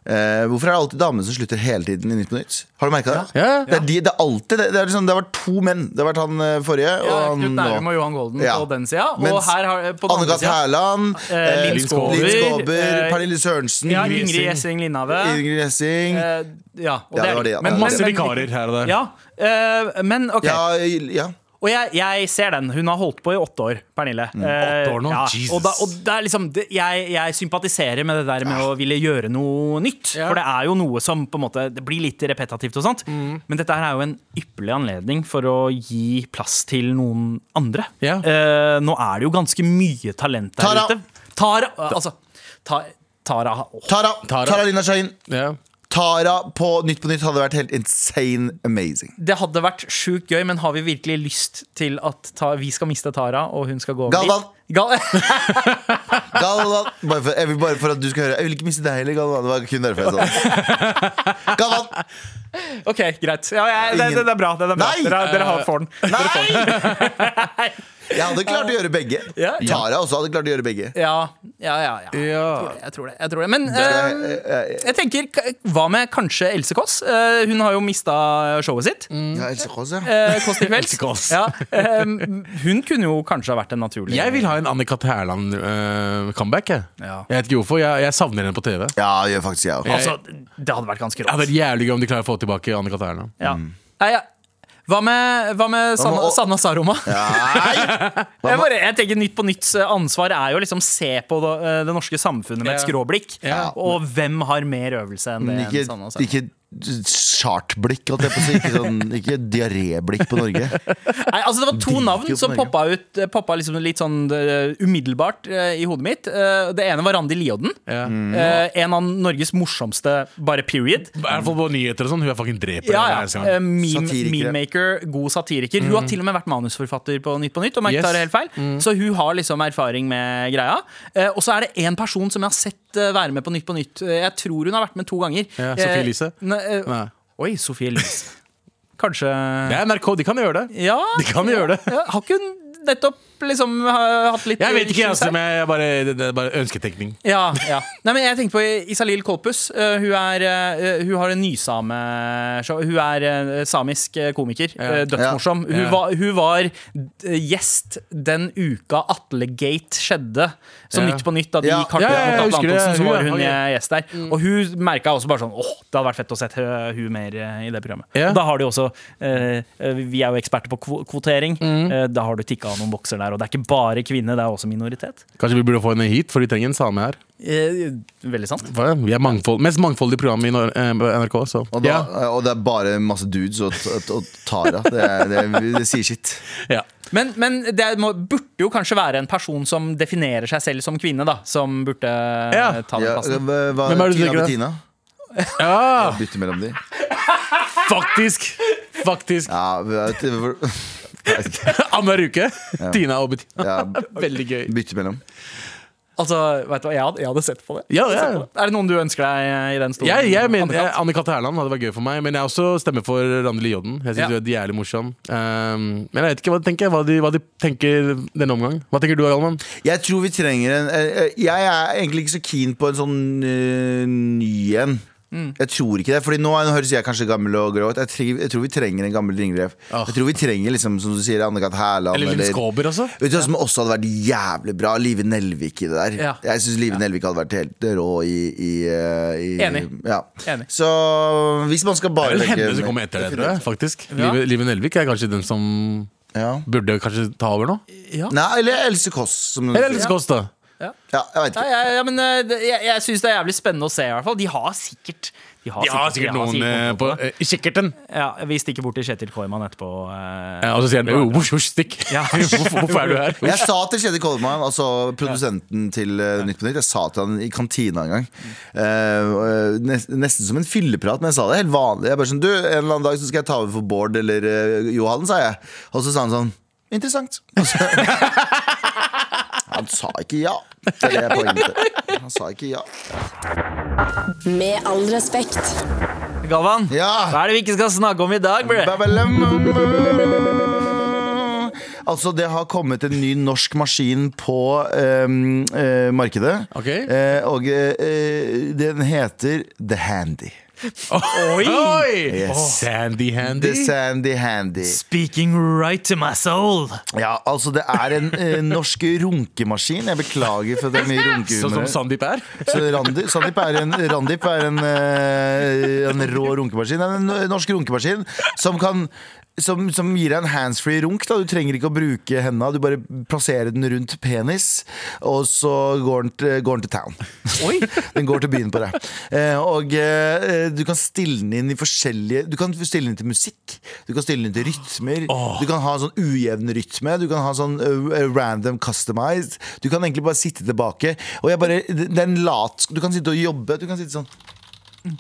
Eh, hvorfor er det alltid damene som slutter hele tiden i Nytt på Nytt? Har du merka det? Ja. Det, er de, det er alltid det. Det, er liksom, det har vært to menn. Det har vært han eh, forrige Ja, og han Knut Nærum og Johan Golden Ja. på den sida. Og her har, på den Anne-Kat. sida Hærland, Eh, eh, Linn Linn Skåber, Skåber, eh, Pernille Sørensen, ja, Ingrid Ingrid Gjessing Lindhave. Gjessing Eh, ja, og Ja, det var det, ja. Men, Masse vikarer her og der. Ja, eh, men OK. Ja, ja. Og jeg, jeg ser den. Hun har holdt på i åtte år, Pernille. Eh, Åtte år nå? ja. Jesus. Og, da, og det er liksom, det, jeg, jeg sympatiserer med det der med å ville gjøre noe nytt. Ja. For det er jo noe som på en måte Det blir litt repetativt og sånt. Mm. Men dette her er jo en ypperlig anledning for å gi plass til noen andre. Ja. Eh, nå er det jo ganske mye talent der Tara. ute. Tara! Altså ta, Tara oh. Tara, Tara. Tara Lina Shahin. Ja. Tara på Nytt på Nytt hadde vært helt insane amazing. Det hadde vært sjukt gøy, men har vi virkelig lyst til at ta, vi skal miste Tara, og hun skal gå over Galvan. dit? Gal *laughs* Galvan. Bare for, jeg vil bare for at du skal høre. Jeg vil ikke miste deg heller, Galvan. Det var kun derfor jeg sa det. *laughs* Galvan. Ok, greit. Ja, jeg, det, det, det er bra. Det er bra. Dere, dere har får den. Nei! *laughs* Jeg hadde klart å gjøre begge. Ja, ja. Tara også hadde klart å gjøre begge. Ja, ja, ja. ja. Ja. Jeg tror det. Jeg tror det. Men Det- eh, eh, jeg tenker, hva med kanskje Else Kåss? Uh, hun har jo mista showet sitt. Ja, Else Kåss, ja. Uh, Kåss til kvelds. Else Kåss. Ja, hun kunne jo kanskje ha vært en naturlig Jeg vil ha en Anne-Kat. Hærland-comeback. jeg. Ja. Jeg vet ikke hvorfor. Jeg, jeg savner henne på TV. Ja, det gjør faktisk jeg. Altså, det hadde vært ganske Det hadde vært jævlig gøy om de klarer å få tilbake Annika Tærland. Ja. Mm. ja. Hva med, hva med Sanna, Sanna Saroma? *laughs* Ja, Jeg, bare, jeg tenker Nytt på nytts eh, ansvar er jo liksom se på det, eh, det norske samfunnet med et Ja. skråblikk. Ja. Og hvem har mer øvelse enn det? Ikke, enn Sanna Saroma? ikke chartblikk, holdt jeg på å si. Ikke, sånn, ikke diaréblikk på Norge. Nei, altså Det var to navn som poppa ut eh, Poppa liksom litt sånn uh, umiddelbart uh, i hodet mitt. Uh, det ene var Randi Liodden. Ja. Eh, en av Norges morsomste, bare period. I hvert fall på nyheter og sånn. Hun er fucking dreper. Ja, ja. gang. meme. God satiriker. Hun har til og med vært manusforfatter på Nytt på Nytt. Om jeg ikke Yes. tar det helt feil Så hun har liksom erfaring med greia. Eh, og så er det én person som jeg har sett være med på Nytt på Nytt. Eh, Jeg tror hun har vært med to ganger. Ja, Sophie Eh, Elise? eh, Nei. Oi, Sophie Elise. Kanskje Det er NRK, de kan gjøre det. Ja, De kan gjøre det. ja, har ikke hun nettopp liksom hatt litt Jeg vet ikke, issues altså, men jeg bare, det er bare ønsketenkning. Ja, ja. Nei, men jeg tenkte på Isalil Kolpus. Uh, hun, er, uh, hun har en nysame-show. Hun er uh, samisk komiker. Ja. dødsmorsom. Hun, Ja. var, hun var gjest den uka Atle Gate skjedde. Som Ja. Nytt på Nytt, da de Ja. ja, jeg mot Atle. Antonsen, så var hun gjest der. Og hun merka også bare sånn åh, det hadde vært fett å se uh, hun mer uh, i det programmet. Ja. Og da har de også Vi er jo eksperter på kvotering. Mm. Uh, da har du tikka noen bokser der. Og det er ikke bare kvinne, det er også minoritet. Kanskje vi burde få henne hit, for de trenger en same her. Eh, veldig sant. Hva? Vi er mangfold, mest mangfoldige program i eh, NRK. Så. Og, da, Ja. og det er bare masse dudes og, og, og Tara. Det, er- det, det sier sitt. Ja. Men, men det må, burde jo kanskje være en person som definerer seg selv som kvinne, da. Som burde Ja. ta den Ja, plassen. hva, hva, Hvem er det du Tina tenker? Bettina? ja, Bytte mellom de. faktisk! Faktisk. Ja, vet du *laughs* Annenhver uke. Tina og Bettina. ja, *laughs* Veldig gøy. bytte mellom. Altså, vet du hva, jeg hadde, jeg hadde sett på det. Ja, ja. sett på det. Er det noen du ønsker deg eh, i den stolen? Jeg, jeg mener Anne-Kat? Anne-Cath. Hadde vært gøy for meg, men jeg også stemmer for Randi Lioden. Jeg synes Ja. du er jævlig morsom. Um, men jeg vet ikke hva de tenker, hva de, hva de tenker denne omgang. Hva tenker du, Galvan? Jeg tror vi trenger en eh, eh, Jeg er egentlig ikke så keen på en sånn uh, ny en. Mm. Jeg tror ikke det. Fordi nå nå høres jeg kanskje gammel og grå ut. Jeg, tror- jeg tror vi trenger en gammel ringrev. Jeg tror vi trenger liksom, som du sier, Anne-Kat. Hærland. Eller Linn Skåber også? Vet du hva som også hadde vært jævlig bra? Live Nelvik i det der. Ja. Jeg syns Live Nelvik hadde vært helt rå i, i, eh, i Enig. Ja. Enig. Så hvis man skal Det bare er vel henne som kommer etter det, tror jeg. faktisk Ja. Live, Live Nelvik er kanskje den som ja. burde kanskje ta over nå. Nei, eller Else Kåss. Eller Else Kåss, da. Ja, jeg vet ikke. jeg, ja, men eh, jeg, jeg syns det er jævlig spennende å se, i hvert fall. De har sikkert De har De har sikkert de har noen eh, på det. eh, i kikkerten. Ja, Vi stikker bort til Kjetil Koiman etterpå. eh. Ja, og så sier han jo, husj, husj, stikk. *laughs* Ja. *laughs* hvorfor, hvorfor er du her? Jeg sa til Kjetil Koiman, altså produsenten til uh, Nytt på Nytt, jeg sa til han i kantina en gang. nest, nesten som en fylleprat, men jeg sa det helt vanlig. Jeg bare sånn, du, En eller annen dag så skal jeg ta over for Bård eller uh, Johan, sa jeg. Og så sa han sånn Interessant. *laughs* Han sa ikke ja. Det er det poenget. Han sa ikke ja. Med all respekt. Galvan, Ja. hva er det vi ikke skal snakke om i dag, bre? Altså, det har kommet en ny norsk maskin på ehm, eh, markedet. Ok. Eh, og eh, den heter The Handy. Oi! Oi! Yes. Sandy Handy. The Sandy Handy. Speaking right to my soul. Ja, altså det er en eh, norsk runkemaskin. Jeg beklager for at det er mye Sånn som runkehumor. Sandeep er. Så Randi, Sandeep er en, Randip er en, eh, en rå runkemaskin. En norsk runkemaskin som kan som, som gir deg en handsfree runk. Da. Du trenger ikke å bruke henda, du bare plasserer den rundt penis, og så går den til, går den til town. Oi. *laughs* Den går til byen på deg. Eh, og eh, du kan stille den inn i forskjellige Du kan stille den til musikk, du kan stille den til rytmer. Du kan ha sånn ujevn rytme, du kan ha sånn uh, random customized. Du kan egentlig bare sitte tilbake. Og jeg bare, det det er en lat Du kan sitte og jobbe. Du kan sitte sånn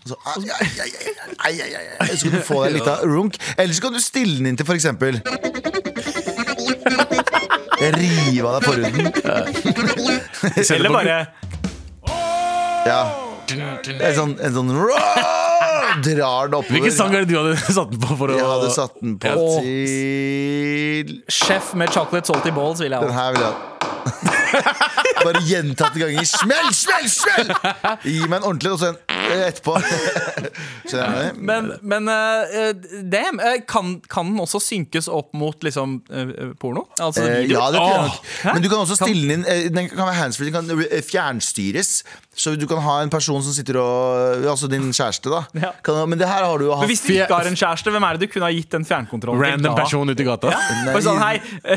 så, ai, ai, ai. Så kan du få deg litt av runk. Eller så kan du stille den inn til for eksempel Rive av deg forhuden. *laughs* Eller bare Ja. En sånn, en sånn Drar den oppover. Hvilken sang er det du hadde satt den på? for å Jeg hadde satt den på Ja. til Chef med chocolate salty balls, vil jeg Den her vil jeg ha. *laughs* Bare gjentatte ganger. Smell, smell, smell! Gi meg en ordentlig, og så en etterpå. *laughs* Skjønner du? Men, men uh, damn, eh, kan, kan den også synkes opp mot liksom uh, porno? Altså video? ja, det kan hæ? Men du kan også stille den inn Den kan være handsfree, den kan fjernstyres. Så du kan ha en person som sitter og Altså din kjæreste, da. Ja. Kan, men det her har du jo Men hatt hvis du ikke har en kjæreste, hvem er det du kunne ha gitt den fjernkontrollen til Random da? person ute i gata. Ja. sånn, hei,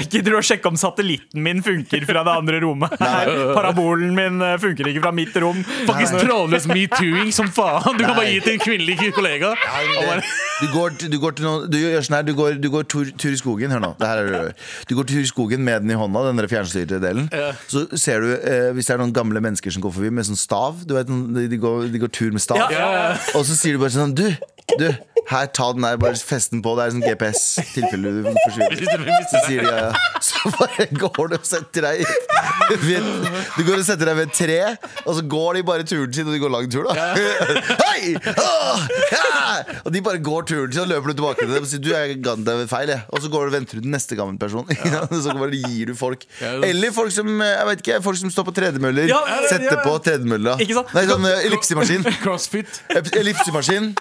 Gidder du å sjekke om satellitten min funker fra det andre rommet? Parabolen min funker ikke fra mitt rom. Faktisk trådløs metooing som faen. Du kan bare gi til en kvinnelig *laughs* kollega. Du går, du går til noen Du gjør sånn her Du går, du går tur, tur i skogen. Hør nå. Det her er det du gjør. Du går tur i skogen med den i hånda, den der fjernstyrte delen. Så ser du eh, hvis det er noen gamle mennesker som går forbi med sånn stav. Du vet, de, de, går, de går tur med stav. Ja, ja, ja. Og så sier du bare sånn Du, du, Her, ta den der, bare fest den på. Det er sånn GPS. tilfelle du forsvinner. Så sier de ja, ja. Så bare går du og setter deg ved, Du går og setter deg ved et tre, og så går de bare turen sin, og de går lang tur, da. *laughs* Hei! Oh! Ja! Og de bare går turen sin, og løper du tilbake til dem og sier du jeg ga deg feil, jeg. Og så går du og venter du den neste gamle person. *laughs* Så bare gir du folk. Eller folk som jeg vet ikke, folk som står på tredemøller. Setter på tredemølla. Nei, sånn eh, ellipsemaskin. *laughs* Crossfit. Ellipsemaskin.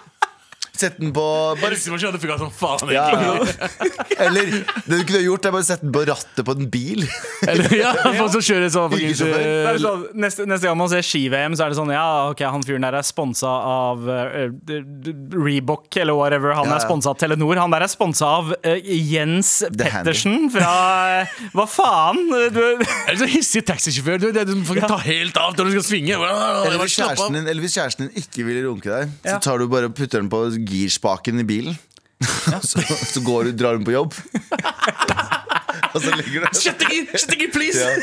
Sett den på bare, som faen. ja, ja. *laughs* Eller det du kunne gjort, er bare sette den på rattet på en bil. *laughs* Eller, ja, *laughs* folk som kjører sånn er eh, sånn, neste, neste gang man ser ski-VM, så er det sånn Ja, ok, han fyren der er sponsa av uh, Reebok eller whatever. Han Ja, er sponsa av Telenor. Han der er sponsa av uh, Jens The Pettersen fra uh, Hva faen? Du, Eller så hissig taxisjåfør. Du, det, du får ikke ta helt av når du skal svinge. Eller Eller hvis kjæresten din, eller hvis kjæresten din ikke vil runke deg, så tar du bare og putter den på girspaken i bilen. *laughs* så, så går du, drar hun på jobb. *laughs* og så ligger du Skjettinger, please! ja.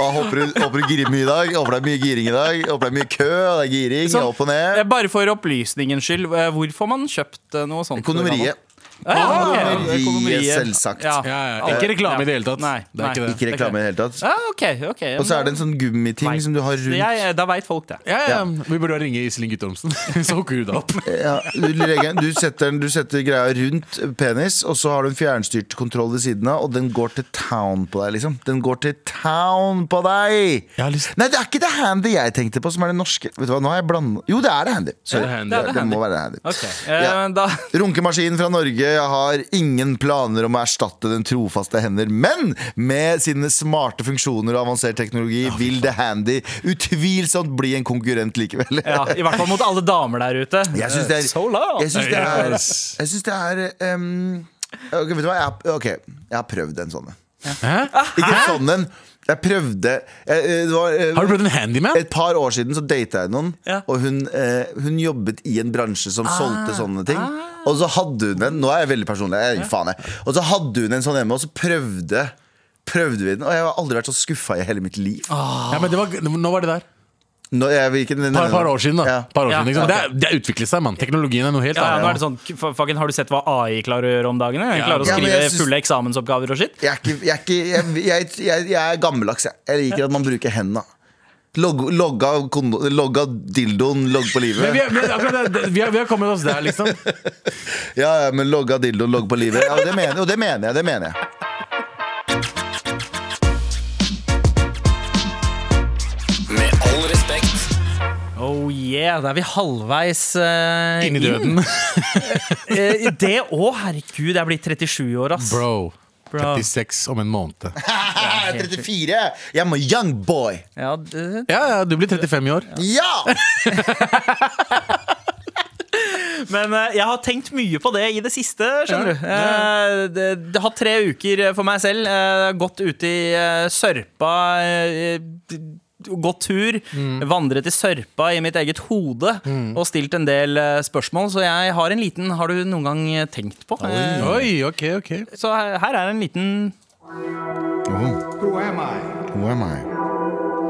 Og håper du, håper du girer mye i dag. Håper det er mye giring i dag. Håper det er mye kø, det er giring. Så- opp og ned. Eh, Bare for opplysningens skyld, eh, hvor får man kjøpt noe sånt? Kondomeriet. Ja, ja, ok. Kondomeriet, selvsagt. Ja. Ja, ja. Ikke reklame i det hele tatt. Nei, Det er ikke nei. det. Ikke reklame i det hele tatt. Ja, okay, okay. Og så er det en sånn gummiting Nei. som du har rundt. jeg, Da veit folk det. Ja, ja. Vi burde ringe Iselin Guttormsen, *laughs* så hooker du deg opp. Ja, du, du, setter, du setter greia rundt penis, og så har du en fjernstyrt kontroll ved siden av, og den går til town på deg, liksom. Den går til town på deg! Nei, det er ikke det handy jeg tenkte på, som er det norske. Vet du hva, nå har jeg blandet Jo, det er det handy. Sorry. Det er handy. Det, Det er det må være det handy. Okay. eh, Ja. da Runkemaskin fra Norge Jeg har ingen planer om å erstatte den trofaste hender Men med sine smarte funksjoner og avansert teknologi Vil The handy utvilsomt bli en konkurrent likevel Ja, I hvert fall mot alle damer der ute. Jeg syns det er So. Jeg synes det er, jeg synes det er um, Ok, vet du hva? Jeg, har- ok, jeg har prøvd en sånn en. Ikke sånn en Jeg prøvde jeg, det var, eh, Har du prøvd en handyman? Et par år siden så data jeg noen Ja. Og hun, eh, hun jobbet i en bransje som solgte sånne ting. Og så hadde hun en Nå er jeg veldig personlig, jeg, faen jeg. Og så hadde hun en sånn hjemme Og så prøvde Prøvde vi den. Og jeg har aldri vært så skuffet i hele mitt liv. Ja, men det var, Nå var det der. Nå, jeg vil ikke Par, par år siden, da. Ja. Par år Ja, siden, liksom. ok. det, er, det er utviklet seg, mann. Teknologien er noe helt Ja, ja, nå er annet. det sånn, f- fucking, Har du sett hva AI klarer å gjøre om dagen? Den klarer å Ja, men skrive jeg syns- fulle eksamensoppgaver og shit. Jeg er, ikke, jeg, er ikke, jeg, jeg, jeg, jeg er gammeldags jeg. jeg liker at man bruker hendene Logg, Logga, kondo- logga dildoen, logg på livet Men vi, er- men akkurat det, vi, har, vi har kommet oss der, liksom. *laughs* Ja, ja, men logga dildoen, logg på livet ja, det mener, Og det mener jeg, det mener jeg yeah, da er vi halvveis uh, Inn i døden. *laughs* Eh, det òg, herregud. Jeg er blitt 37 år, ass. Bro. Bro. 36 om en måned. *laughs* Jeg er 34, jeg er en young boy Ja, det, Ja, ja, du blir 35 i år. Ja! *laughs* Men eh, jeg har tenkt mye på det i det siste, skjønner du. Eh, det, det har tre uker for meg selv. Gått ute i sørpa. Gått tur, vandret i sørpa i mitt eget hode og stilt en del eh, spørsmål. Så jeg har en liten Har du noen gang eh, tenkt på? Eh, Oi, ok, ok Så her, her er en liten Who am I? Who am I?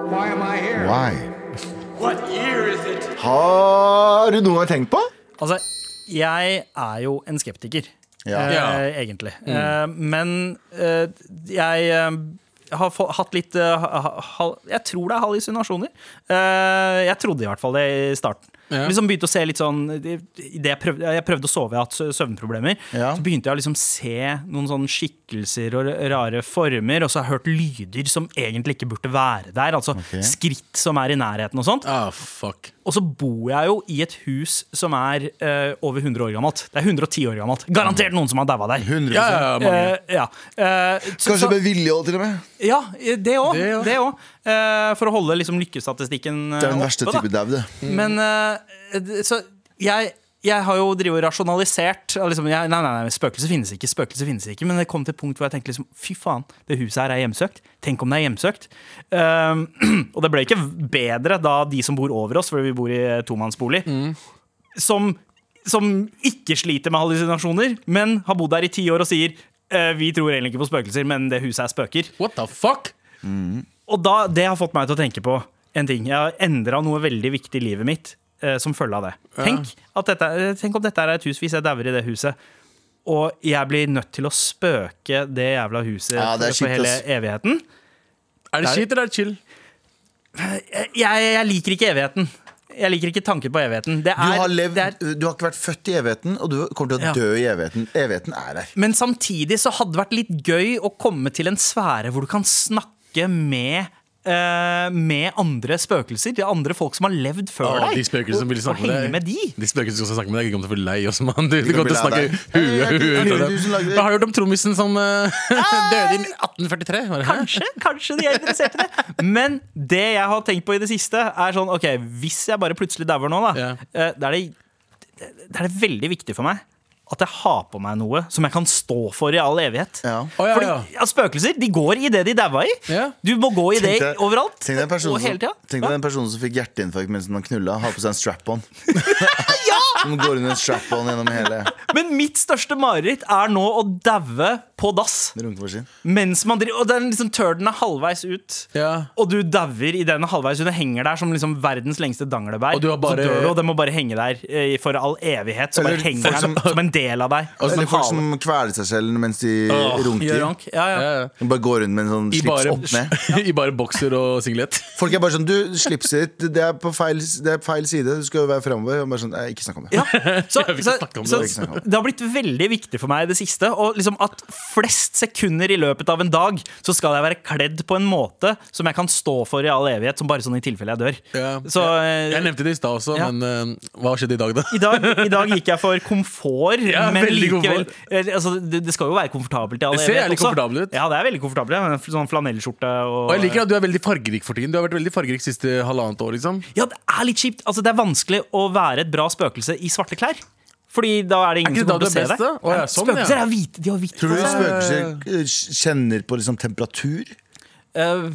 Why am I here? Why? What year is it? Har du noe tenkt på? Altså, jeg er jo en skeptiker. Ja. eh, egentlig. egentlig. Eh, men eh, jeg eh, har få, hatt litt eh, ha, ha, Jeg tror det er hallusinasjoner. Eh, jeg trodde i hvert fall det i starten. Ja. Liksom begynte å se litt sånn jeg, prøvde, jeg prøvde å sove, jeg har hatt søvnproblemer. Ja. Så begynte jeg å liksom se noen sånne skikkelser og rare former, og så har jeg hørt lyder som egentlig ikke burde være der. Altså skritt som er i nærheten og sånt. Ah, fuck Og så bor jeg jo i et hus som er uh, over 100 år gammelt. Det er 110 år gammelt. Garantert noen som har daua der. 100 Ja, ja, ja, mange. Uh, ja. Uh, så, Kanskje med vilje òg, til og med ja, det òg. Eh, for å holde liksom lykkestatistikken eh, Det er den verste oppe. type dau, det Men eh, så jeg jeg har jo drivet og rasjonalisert. og Liksom, jeg, nei, nei, nei, Spøkelser finnes ikke, spøkelser finnes ikke. Men det kom til et punkt hvor jeg tenkte liksom, fy faen, det huset her er hjemsøkt. Tenk om det er hjemsøkt. Um, *clears throat* og det ble ikke bedre da de som bor over oss, fordi vi bor i tomannsbolig, tomannsbolig, som, som ikke sliter med hallusinasjoner, men har bodd der i ti år og sier vi tror egentlig ikke på spøkelser, men det huset er spøker. What the fuck? Og da, det har fått meg til å tenke på en ting. Jeg har endra noe veldig viktig i livet mitt eh, som følge av det. Tenk, at dette, eh, tenk om dette er et hus, hvis jeg dauer i det huset, og jeg blir nødt til å spøke det jævla huset Ja, det er for, hele evigheten. Er det kjipt, eller er det chill? Jeg, jeg liker ikke evigheten. Jeg liker ikke tanken på evigheten. Det Du er, har, levd, er, du har ikke vært født i evigheten, og du kommer til å Ja. dø i evigheten. Evigheten er der. men samtidig så hadde det vært litt gøy å komme til en sfære hvor du kan snakke med eh, med andre spøkelser. De andre folk som har levd før deg. de spøkelsene som vil og snakke henge med med de. De spøkelsene som skal snakke med deg, kommer til å bli lei oss, mann. Du, du kommer til å snakke deg. huet ut av du dem. hørt om trommisen som uh, døde i 1843. Bare, hæ? Kanskje, kanskje de er interessert i det. Men det jeg har tenkt på i det siste, er sånn OK, hvis jeg bare plutselig dauer nå, da, yeah. da er det, da er det veldig viktig for meg at jeg har på meg noe som jeg kan stå for i all evighet. Ja. Oh, ja, Fordi ja. ja, Spøkelser de går i det de daua i. Ja. Du må gå i det overalt. Tenk deg den personen som, fikk hjerteinfarkt mens man knulla, har på seg en strap-on. *laughs* Som går under en strap-on gjennom hele Men mitt største mareritt er nå å daue på dass. Mens man driver, og den liksom turden er halvveis ut. Ja. Og du dauer i den halvveis ut. Den henger der som liksom verdens lengste danglebær. Og du har bare- Så dør du, og den må bare henge der eh, for all evighet. Så bare henger folk der som- som, en del av deg. Altså, Som en folk hale. som kveler seg selv mens de Gjør runker. Ja, ja. Ja, ja. De bare går rundt med en sånn I slips bare, opp ned. *laughs* I bare bokser og singlet. Folk er bare sånn Du, slipset ditt, det er på feil, det er på feil side. Du skal jo være bare sånn, «Nei, ikke snakk om det. *laughs* Ja, så, så, om så, det. så, Jeg det. har blitt veldig viktig for meg i det siste og liksom at flest sekunder i løpet av en dag så skal jeg være kledd på en måte som jeg kan stå for i all evighet, som bare sånn i tilfelle jeg dør. Ja. Så eh, Jeg nevnte det i stad også, men uh, hva skjedde i dag, da? i dag, I dag gikk jeg for komfort, Ja, men likevel eh, altså, det, det skal jo være komfortabelt i all evighet. Det ser jævlig også. komfortabelt ut. Ja, det er veldig komfortabelt. Sånn flanellskjorte og Og jeg liker at du er veldig fargerik for tiden. Du har vært veldig fargerik siste halvannet år. liksom Ja, det er litt kjipt. Altså, det er vanskelig å være et bra spøkelse i svarte klær. Fordi da er det ingen Er som kommer til å se det. Å, ja, sånn, Spøkelser ja. er hvite. De har hvite Tror du spøkelser eh, kjenner på liksom temperatur? Uh,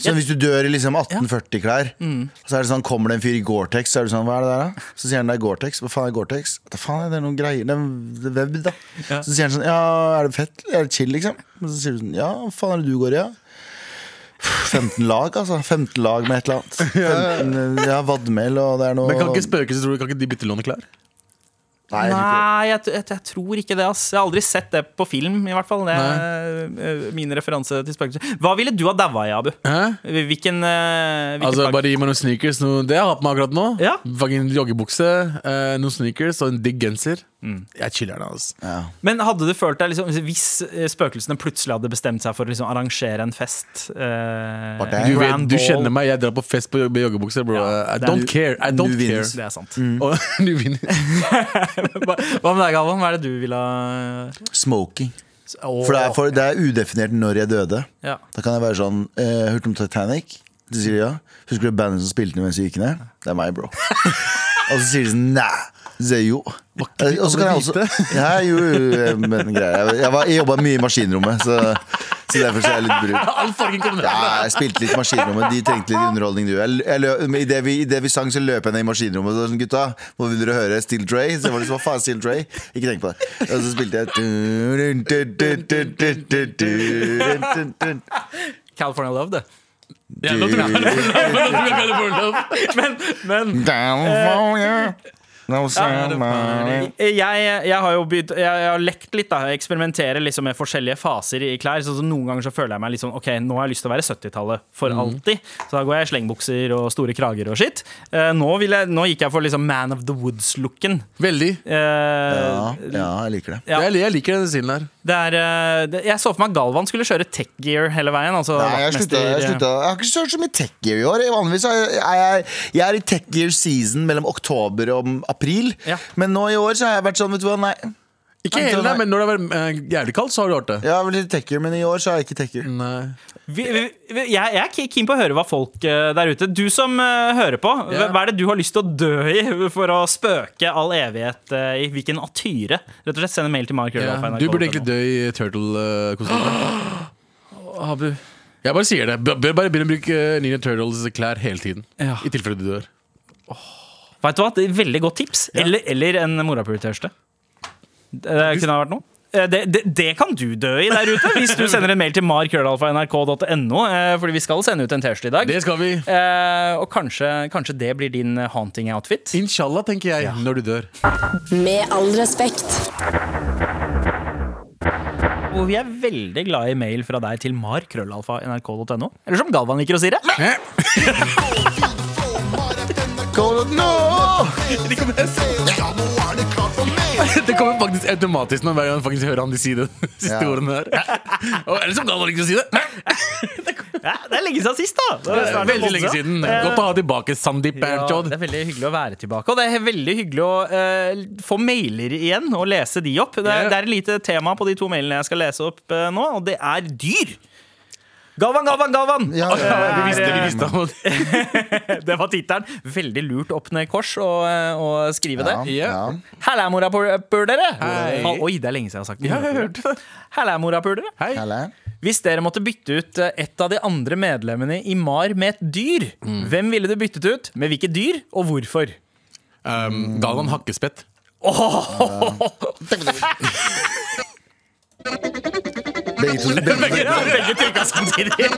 Så hvis du dør i liksom 1840-klær, så er det sånn, kommer det en fyr i Gore-Tex, så er du sånn, hva er det der da? Så sier han det er Gore-Tex. Hva faen er Gore-Tex? Da faen er det noen greier? Det er web, da. Så sier han sånn, ja, er det fett? Er det chill, liksom? Og så sier du sånn, ja, hva faen er det du går i, ja? 15 lag, altså. 15 lag med et eller annet. *laughs* 15, ja, vadmel, og det er noe Men kan ikke du, kan ikke de bytte låne klær? Nei, jeg tror ikke det. Nei, jeg, jeg, jeg tror ikke det. ass Jeg har aldri sett det på film, i hvert fall. Det er eh, min referanse til spøkelser. Hva ville du ha daua i, Abu? Hæ? Hvilken, eh, hvilket Altså? Bare gi meg noen sneakers. Noe, det jeg har på meg akkurat nå. Ja. Joggebukse, eh, noen sneakers og en digg genser. Jeg chiller'n, altså. Ja. Men hadde du følt deg liksom, Hvis eh, spøkelsene plutselig hadde bestemt seg for å liksom, arrangere en fest eh, Du, vet, du kjenner meg, jeg drar på fest på, med joggebukse, bro. Ja, I don't care. I don't care. Det er sant. Og *laughs* du vinner. *laughs* Hva med deg, Galvan? Hva er det du ville ha Smoking. Oh, For det er, for det er udefinert når jeg døde. Ja. Da kan jeg være sånn eh, Hørte du om Titanic? Så sier ja. Husker du bandet som spilte den mens vi gikk ned? Det er meg, bro. *laughs* og så sier de sånn Nei. Så sier jo. Eh, Og så kan jeg også Ja, jo, men greier. Jeg, jeg, var- jeg jobba mye i maskinrommet, så, så derfor så er jeg litt brun. All fargen kom Ja, jeg spilte litt i maskinrommet. De trengte litt underholdning, du. Jeg, jeg lø, men i, det vi, I det vi sang, så løp jeg ned i maskinrommet. Og så var det sånn, gutta, hva vil dere høre? Still Dre? Så jeg var liksom, hva faen, Still Dre? Ikke tenk på det. Og så spilte jeg California Love, det. Ja, nå tror jeg- nå tror jeg. Men, men California. No jeg, jeg har jo begynt Jeg, jeg har lekt litt, da. Eksperimenterer liksom med forskjellige faser i klær. Så, så Noen ganger så føler jeg meg litt sånn Ok, nå har jeg lyst til å være 70-tallet for alltid. Så da går jeg i slengbukser og store krager og skitt. Uh, nå, nå gikk jeg for liksom Man of the Woods-looken. Veldig. Uh, Ja, ja, jeg liker det. Ja. Jeg, jeg liker den stilen der. det er, eh, det, jeg så for meg Galvan skulle kjøre tech gear hele veien. Altså, Nei, jeg, slutta, jeg, slutta. jeg har ikke kjørt så mye tech gear i år. Vanligvis er jeg, er jeg, jeg er i tech gear season mellom oktober og april. Ja. Men nå i år så har jeg vært sånn, vet du hva, nei. Ikke hele, nei. men når det har vært eh, jævlig kaldt, så har du hørt det. Jeg har vel litt tekker, men i år så har jeg ikke tekker. Nei. Vi, vi, vi, jeg, jeg er keen på å høre hva folk eh, der ute Du som eh, hører på, Ja. hva er det du har lyst til å dø i for å spøke all evighet eh, i? Hvilken atyre? Rett og slett Send en mail til Mark Ja. Du burde egentlig dø i turtle-kostyme. Abu. Jeg bare sier det. Bør bør bare begynne å bruke eh, Ninja Turtles-klær hele tiden. Ja. I tilfelle du dør. Vet du hva, det er et Veldig godt tips. Eller, eller en morapuritørste Det kunne ha vært noe. Eh, Det, det, det kan du dø i der ute, hvis du sender en mail til markrøllalfa.nrk.no. eh, Fordi vi skal sende ut en T-skjorte i dag. Det skal vi. Eh, og kanskje, kanskje det blir din eh, haunting outfit. Inshallah, tenker jeg, når du dør. Med all respekt. Og vi er veldig glad i mail fra deg til markrøllalfa.nrk.no. Eller som Galvan liker å si det. It no! *laughs* Det kommer faktisk automatisk nå hver gang jeg faktisk hører han de si det siste Ja. ordene der. Og er det som Galvan ikke å si det? *laughs* Ja, det er lenge siden sist, da. Det Det er veldig lenge siden. Godt å ha tilbake Sandeep Ja, det er veldig hyggelig å være tilbake. Og det er veldig hyggelig å uh, få mailer igjen og lese de opp. Det, er- det er et lite tema på de to mailene jeg skal lese opp uh, nå, og det er dyr. Galvan, Galvan, Galvan! Ja, ja, ja, Vi visste, vi Eh, visste om *laughs* Det var tittelen. Veldig lurt opp ned kors å, eh, å skrive det. Ja. Halla, morapulere! Hei. Oi, det er lenge siden jeg har sagt det. Ja, jeg hørte det. Halla, morapulere. Hei. Helle. Hvis dere måtte bytte ut eh, et av de andre medlemmene i MAR med et dyr, Mm. hvem ville du byttet ut? Med hvilket dyr, og hvorfor? Um, Galvan Hakkespett. *laughs* *laughs* Begge to, begge *laughs* to. Begge trykka samtidig.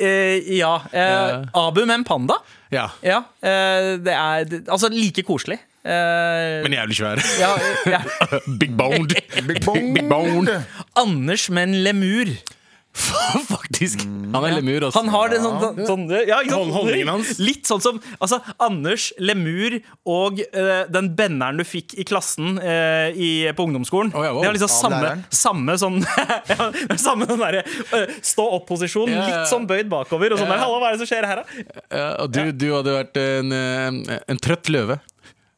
Eh, ja. eh, Abu med en panda. Ja. Ja, eh, det er altså like koselig. Eh, Men jævlig svær. ja, ja. *laughs* Big boned. *laughs* Big bone. Big boned. Anders med en lemur. Faktisk. Han er lemur også. Han har det sånn, sånn, sånn ja, ikke sant? Holdningen hans. Litt sånn som altså, Anders, lemur og eh, den benneren du fikk i klassen eh, i, på ungdomsskolen. Oh, ja, wow. Det er liksom samme, samme sånn *laughs* ja, Samme den derre eh, stå opp-posisjon, Ja, litt sånn bøyd bakover. Og sånn der, Halla, hva er det som skjer her, da? Og du, du hadde vært en, eh, en trøtt løve.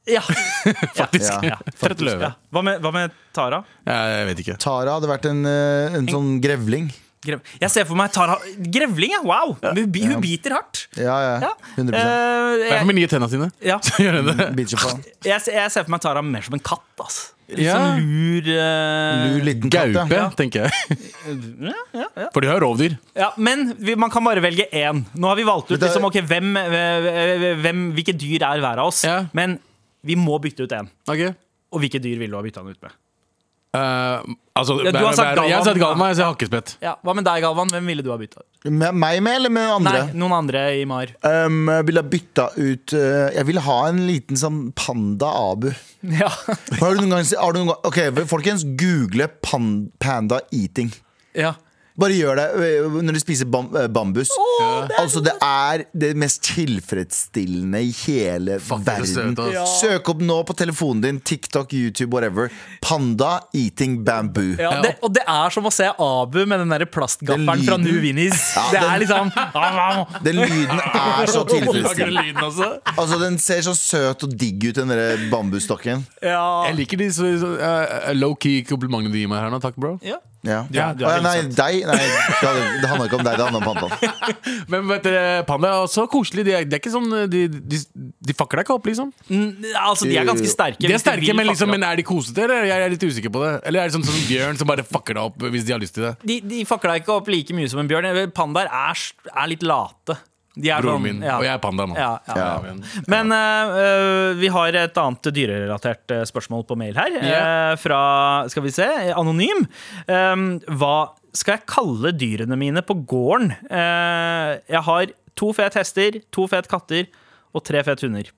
Ja. *laughs* Faktisk. Ja, Trøtt løve. ja. Hva, med, hva med Tara? Ja, jeg vet ikke. Tara hadde vært en, eh, en sånn grevling. Grev. Jeg ser for meg Tara Grevling, ja! Wow! Hun, hun biter hardt. Ja, ja. 100 uh, jeg, Derfor med nye tenna sine. ja. *laughs* Faen. jeg, ser- jeg ser for meg Tara mer som en katt. Altså. Litt Ja. sånn lur uh, Lur liten katt, ja. Gaupe, tenker jeg. *laughs* For de har rovdyr. Ja, Men vi, man kan bare velge én. Nå har vi valgt ut det- liksom, okay, hvem, eh, hvem, hvilke dyr er hver av oss. Ja. Men vi må bytte ut én. Okay. Og hvilke dyr vil du ha bytta den ut med? Eh, altså, Ja, du har sagt jeg har sagt Galvan. Galvan, jeg sier hakkespett. Ja, Hva med deg, Galvan? Hvem ville du ha bytta ut? Med meg med, eller med andre? Nei, noen andre i MAR. Um, jeg ville ha bytta ut uh, Jeg ville ha en liten sånn panda-abu. *laughs* Ja. Har du noen gang, har du noen gang Ok, folkens, google pan, panda eating. ja. Bare gjør det øh, når du spiser bam, øh, bambus. altså Det er det mest tilfredsstillende i hele Fuck, er verden. Ja. Søk opp nå på telefonen din, TikTok, YouTube, whatever. Panda eating bamboo. Ja, det, og det er som å se Abu med den der plastgaffelen fra. New Winnies. Ja, det er liksom Den lyden er så tilfredsstillende. Altså Den ser så søt og digg ut, den der bambusstokken. ja. Jeg liker de så, så, uh, low-key komplimentene du gir meg her nå. Takk, bro. Ja. Ja. Ja, du er ja, nei, deg Nei, det handler ikke om deg, det handler om pandaen. *laughs* Men vet dere, panda er også koselig. De er, de er ikke sånn De, de, de fucker deg ikke opp, liksom. Mm, Altså, de er ganske sterke. De er sterke, men, liksom, men er de kosete, eller? Jeg er litt usikker på det. Eller er det sånn som en bjørn som bare fucker deg opp hvis de har lyst til det? de, de fucker deg ikke opp like mye som en bjørn. Pandaer er, er litt late. De er Broren sånn- min. ja. Og jeg er panda nå. Ja, ja. Ja. Men øh, vi har et annet dyrerelatert øh, spørsmål på mail her. Yeah. Uh, fra skal vi se, Anonym. Um, hva skal jeg kalle dyrene mine på gården? Uh, jeg har to fet hester, to fet katter og tre fet hunder.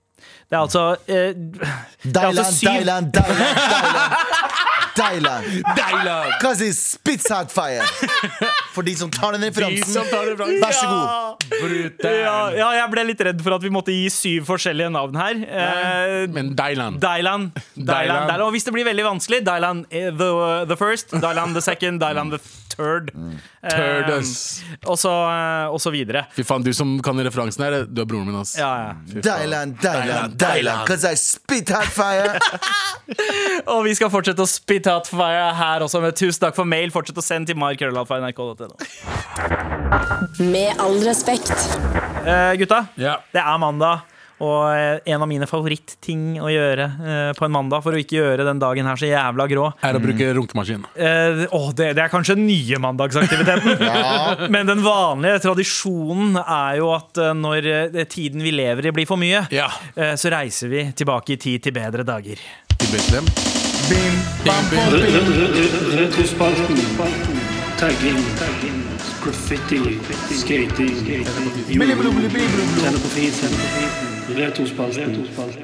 Det er altså eh, Det er altså Deiland, syv Deiland, Deiland, *laughs* Deiland. Deiland. Cause it spits. For de som tar den referansen, vær så god. ja, ja, jeg ble litt redd for at vi måtte gi syv forskjellige navn her. Eh, Men Deiland. Deiland. Dylan, Dylan. Dylan. Og hvis det blir veldig vanskelig, Dylan eh, the, the first, Deiland the second, Deiland the third. Eh, Turdus. og, så, eh, og så videre. Fy faen, du som kan referansen her, du er broren min, ass. Ja, ja. Deiland, Deiland, Deiland. Cause I spit hot fire. *laughs* Og vi skal fortsette å spit hot fire her også. Med tusen takk for mail. Fortsett å sende til markrøllalfa.nrk.no. Med all respekt. Eh, gutta, yeah. det er mandag. Og eh, en av mine favorittting å gjøre eh, på en mandag for å ikke gjøre den dagen her så jævla grå Er å bruke runkemaskin. Eh, åh, det, det er kanskje den nye mandagsaktiviteten. *laughs* Men den vanlige tradisjonen er jo at eh, når eh, tiden vi lever i, blir for mye, Ja. eh, så reiser vi tilbake i tid til bedre dager. Til Betlehem. Bim, bam, Bim, bim. Retrospalten. Tagging. Graffiti. Skating. Fisen. Retrospalten.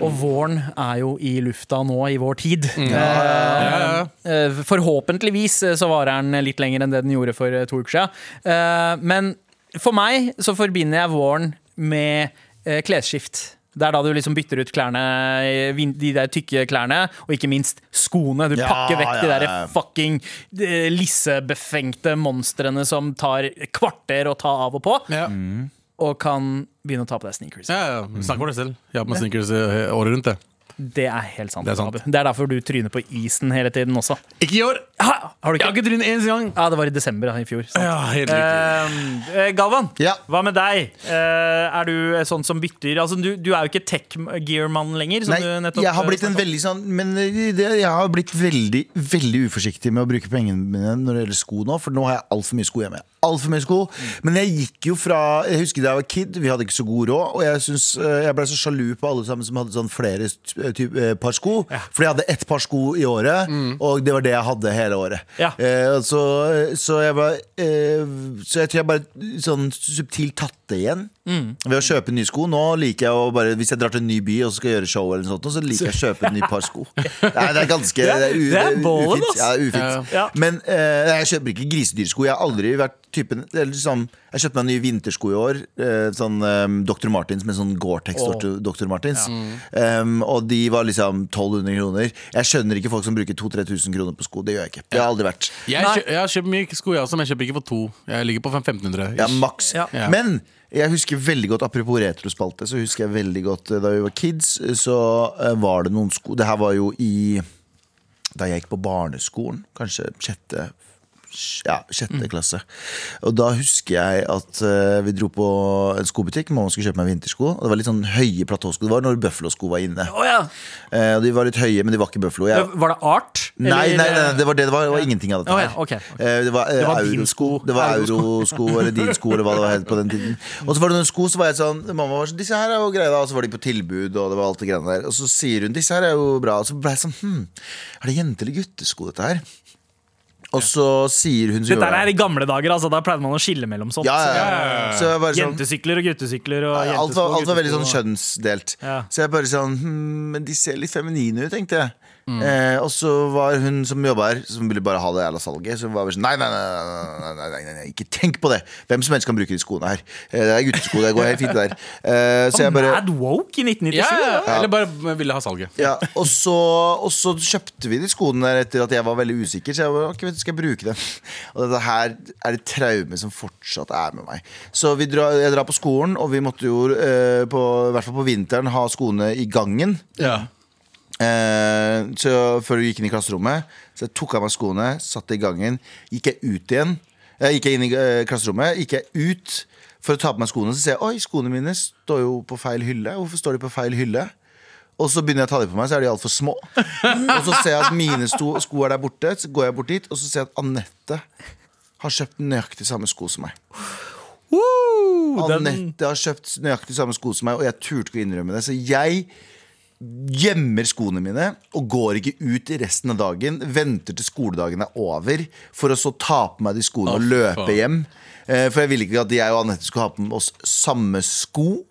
Og våren er jo i lufta nå i vår tid. Ja, ja. Eh, Forhåpentligvis eh, så varer den litt lenger enn det den gjorde for eh, to uker siden. Eh, Men for meg så forbinder jeg våren med eh, klesskift. Det er da du liksom bytter ut klærne, eh, de der tykke klærne, og ikke minst skoene. Du Ja, pakker vekk de ja, der fucking eh, lissebefengte monstrene som tar kvarter å ta av og på, Ja. Og kan begynne å ta på deg sneakers. Ja, ja. Snakk for deg selv. Jeg har på meg sneakers eh, året rundt. det Det er helt sant. Det er sant. Det er derfor du tryner på isen hele tiden også. Ikke i år! Ha, har du Jeg har ikke? ikke trynet én gang. Ja, det var i desember i fjor. sant. Ja. Eh, Galvan, Ja. hva med deg? Uh, er du sånn som bytter Altså, du, du er jo ikke tech-gear-mann lenger. Som Nei, du nettopp jeg har blitt en veldig sånn Men det, jeg har blitt veldig veldig uforsiktig med å bruke pengene mine når det gjelder sko nå, for nå har jeg altfor mye sko hjemme. Alt for mye sko. Men jeg gikk jo fra Jeg husker da jeg var kid, vi hadde ikke så god råd, og jeg, synes, eh, jeg ble så sjalu på alle sammen som hadde sånn flere typ, eh, par sko. For jeg hadde ett par sko i året, og det var det jeg hadde hele året. Ja. Eh, så, så jeg var eh, Så jeg tror jeg bare sånn subtilt tatt det igjen. Ved å kjøpe nye sko. Nå liker jeg å bare Hvis jeg drar til en ny by og skal gjøre show, eller noe sånt, så liker jeg å kjøpe et nytt par sko. *laughs* Nei, det er ganske Det er, u, det er ballen, ufint. Ja, ufint. Ja. Men uh, jeg kjøper ikke grisedyrsko. Jeg har aldri vært typen eller liksom, Jeg kjøpte meg nye vintersko i år. Uh, sånn um, Dr. Martins med sånn Gore-Tex Dr. Dr. Martins. Um, og de var liksom 1200 kroner. Jeg skjønner ikke folk som bruker 2000-3000 kroner på sko. Det gjør jeg ikke. Det har aldri vært. Jeg, kjø, jeg har kjøpt mye sko, jeg også, men jeg kjøper ikke for to. Jeg ligger på 1500. Ja, maks. Ja. Ja. Men jeg husker veldig godt, apropos retrospalte, så husker jeg veldig godt eh, da vi var kids, så eh, var det noen sko Det her var jo i Da jeg gikk på barneskolen, kanskje sjette ja, sjette klasse. Og da husker jeg at uh, vi dro på en skobutikk. Mamma skulle kjøpe meg vintersko. Og det var litt sånn høye platåsko. Det var når Buffalo-sko var inne. Oh, ja. uh, og de var litt høye, men de var ikke Buffalo. Jeg, Var det art? Nei, nei, nei, nei, det var det det var. Det var ingenting av dette ja, her. ok, ok. Eh, Det var, Det var din eurosko. sko. Det var Eurosko. eurosko eller din sko, eller hva det var helt på den tiden. Og så var det noen sko, så var jeg sånn Mamma var sånn, disse her er jo greie, da. Og så var de på tilbud, og det var alt det greiene der. Og så sier hun, disse her er jo bra. Og så ble jeg sånn, hm, er det jente- eller guttesko, dette her? Og så sier hun Dette er i gamle dager, altså. Da pleide man å skille mellom sånt. Ja, ja, ja. Så sånn Jentesykler og guttesykler og alt, var, alt var veldig sånn kjønnsdelt. Så jeg bare sånn hm, Men de ser litt feminine ut, tenkte jeg. Mm. Eh, og så var hun som jobba her, som ville bare ha det jævla salget. Så var vi sånn nei nei nei, nei, nei, nei, nei, nei, ikke tenk på det! Hvem som helst kan bruke de skoene her. Eh, det er guttesko, det går helt fint, der. Eh, så jeg bare Mad woke i 1997. Ja, ja. Eller bare ville ha salget. ja, og, så, og så kjøpte vi de skoene der etter at jeg var veldig usikker. Så jeg bare, ok, vet du, skal jeg bruke dem Og dette her er et traume som fortsatt er med meg. Så vi drar, jeg drar på skolen, og vi måtte jo eh, på, i hvert fall på vinteren ha skoene i gangen. Ja. Eh, så før du gikk inn i klasserommet Så jeg tok av meg skoene, satte i gangen Gikk jeg ut igjen eh, Gikk jeg inn i eh, klasserommet Gikk jeg ut for å ta på meg skoene Så ser jeg, oi, skoene mine står jo på feil hylle. Hvorfor står de på feil hylle? Og så begynner jeg å ta dem på meg, så er de alt for små. Og så ser jeg at mine sko er der borte Så går jeg bort dit, og så ser jeg at Anette Har kjøpt nøyaktig samme sko som meg. Anette har kjøpt nøyaktig samme sko som meg Og jeg turte ikke å innrømme det. Så jeg gjemmer skoene mine og går ikke ut i resten av dagen. Venter til skoledagen er over, for å så ta på meg de skoene oh, og løpe faen. hjem. Eh, For jeg ville ikke at jeg og Anette skulle ha på oss samme sko.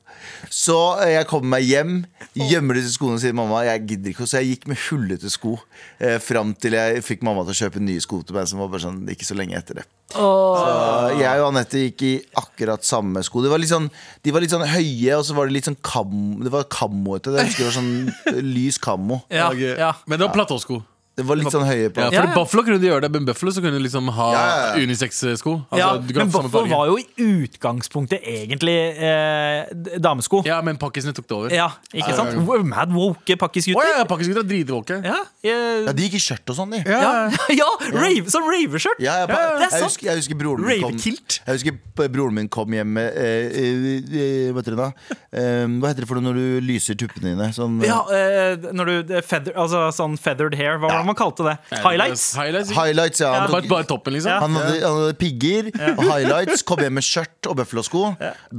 Så eh, jeg kommer meg hjem, gjemmer disse skoene og sier mamma, jeg gidder ikke. Så jeg gikk med hullete sko eh, fram til jeg fikk mamma til å kjøpe nye sko til meg, som var bare sånn ikke så lenge etter det. Så jeg og Anette gikk i akkurat samme sko. De var litt sånn, de var litt sånn høye, og så var det litt sånn kam, Det var kammoete. Jeg husker det var sånn *laughs* lys kammo. Ja, ja. Men det var platåsko. Det var litt sånn høye på. Ja, Ja, fordi ja. Buffalo kunne de gjøre det, men Buffalo så kunne de liksom ha Ja, ja, ja. unisex-sko. Altså, ja, men Buffalo farge. var jo i utgangspunktet egentlig eh, damesko. Ja, Ja, men pakkisene tok det over. Ja, ikke sant? Mad woke pakkisgutter. Oh, ja, pakkisgutter er dritwoke. Ja, jeg- Ja, de gikk i skjørt og sånn, de. ja, ja, *laughs* rave, sånn raveskjørt! Ja, jeg, det er jeg, sant. husker, jeg husker broren min kom Ravekilt. Jeg husker broren min kom hjem med eh, eh, eh, Hva heter det da? Eh, hva heter det for noe når du lyser tuppene dine? Sånn, eh, Ja, eh, når du er feather, Altså sånn feathered hair. Hva var det man kalte det? Highlights? Highlights. Highlights, ja. Han, Bare, bare toppen, liksom. Ja. han, hadde, han hadde pigger og highlights, kom hjem med skjørt og bøffelosko.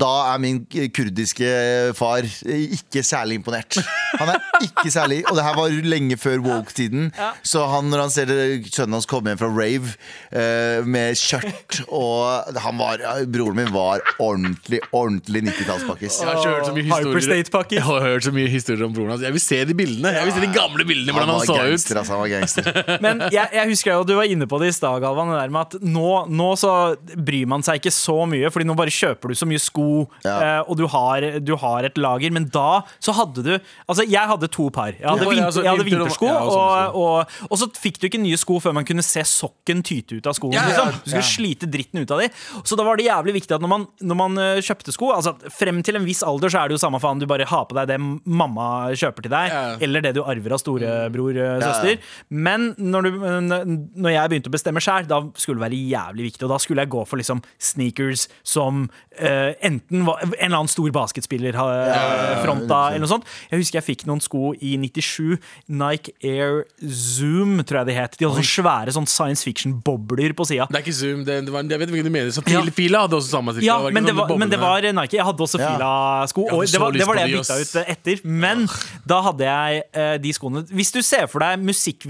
Da er min kurdiske far ikke særlig imponert. Han er ikke særlig Og det her var lenge før woke-tiden. Så han, når han ser sønnen hans komme hjem fra rave uh, med skjørt og han var, Broren min var ordentlig, ordentlig 90-tallspakkis. Jeg har hørt så mye historier. Jeg har hørt så mye historier om broren hans. Jeg vil se de bildene. Jeg vil se de gamle bildene. Han Hvordan han var så ut. Gangster. *laughs* Men jeg, jeg husker jo, du var inne på det i stad, Galvan, det der med at nå, nå så bryr man seg ikke så mye, Fordi nå bare kjøper du så mye sko, Ja. eh, og du har, du har et lager. Men da så hadde du Altså, jeg hadde to par. Jeg hadde, vinter, altså jeg hadde vintersko, og og, og, og så fikk du ikke nye sko før man kunne se sokken tyte ut av skoen. Liksom. Du skulle slite dritten ut av de. Så da var det jævlig viktig at når man, når man eh, kjøpte sko altså Frem til en viss alder så er det jo samme faen, du bare har på deg det mamma kjøper til deg, eller det du arver av storebror, eh, søster. Men når, du, når jeg begynte å bestemme sjøl, da skulle det være jævlig viktig. Og da skulle jeg gå for liksom sneakers som uh, enten var en eller annen stor basketspiller har eh, fronta, eller noe sånt. Jeg husker jeg fikk noen sko i 97. Nike Air Zoom, tror jeg de het. De hadde sånne svære sånn science fiction-bobler på sida. Det er ikke Zoom. Det, det var, jeg vet hvilken du mener. Så Ja. Fila hadde også samme cirka. Ja, ikke men det, var, men det var Nike. Jeg hadde også Fila-sko. Og det var, det var det jeg bytta ut etter. Men da hadde jeg uh, de skoene Hvis du ser for deg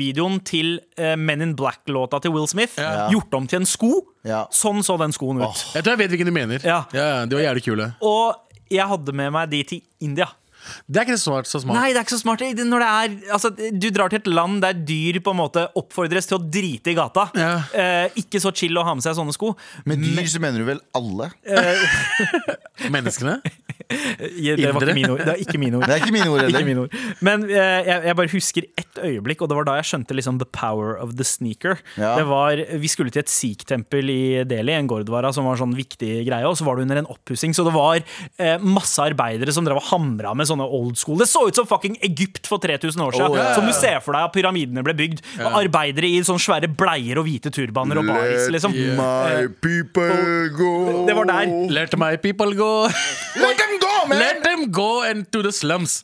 musikkvideoen til eh, Men in Black-låta til Will Smith Ja. gjort om til en sko, Ja. sånn så den skoen ut. Jeg tror jeg vet hvilken du mener. Ja. Ja, De var jævlig kule. Og jeg hadde med meg de til India. Det er ikke så smart. Så smart. Nei, det er ikke så smart. Når det er, altså, du drar til et land der dyr på en måte oppfordres til å drite i gata. Ja. Eh, ikke så chill å ha med seg sånne sko. Med dyr så mener du vel alle? *laughs* Menneskene? Det var ikke mine ord. Det er ikke mine ord. Det er ikke mine ord Ikke mine ord. Men eh, jeg, jeg bare husker ett øyeblikk, og det var da jeg skjønte liksom the power of the sneaker. Ja. Det var, Vi skulle til et sikh-tempel i Delhi, en gordvara som var en sånn viktig greie, og så var det under en oppussing, så det var eh, masse arbeidere som drev og hamra med sånne old school. Det så ut som fucking Egypt for 3000 år siden. Oh, yeah. Som du ser for deg at pyramidene ble bygd. Og Arbeidere i sånne svære bleier og hvite turbaner og baris, liksom. my people go. Det var der. Let my people go. Let them go, man! Let them go into the slums.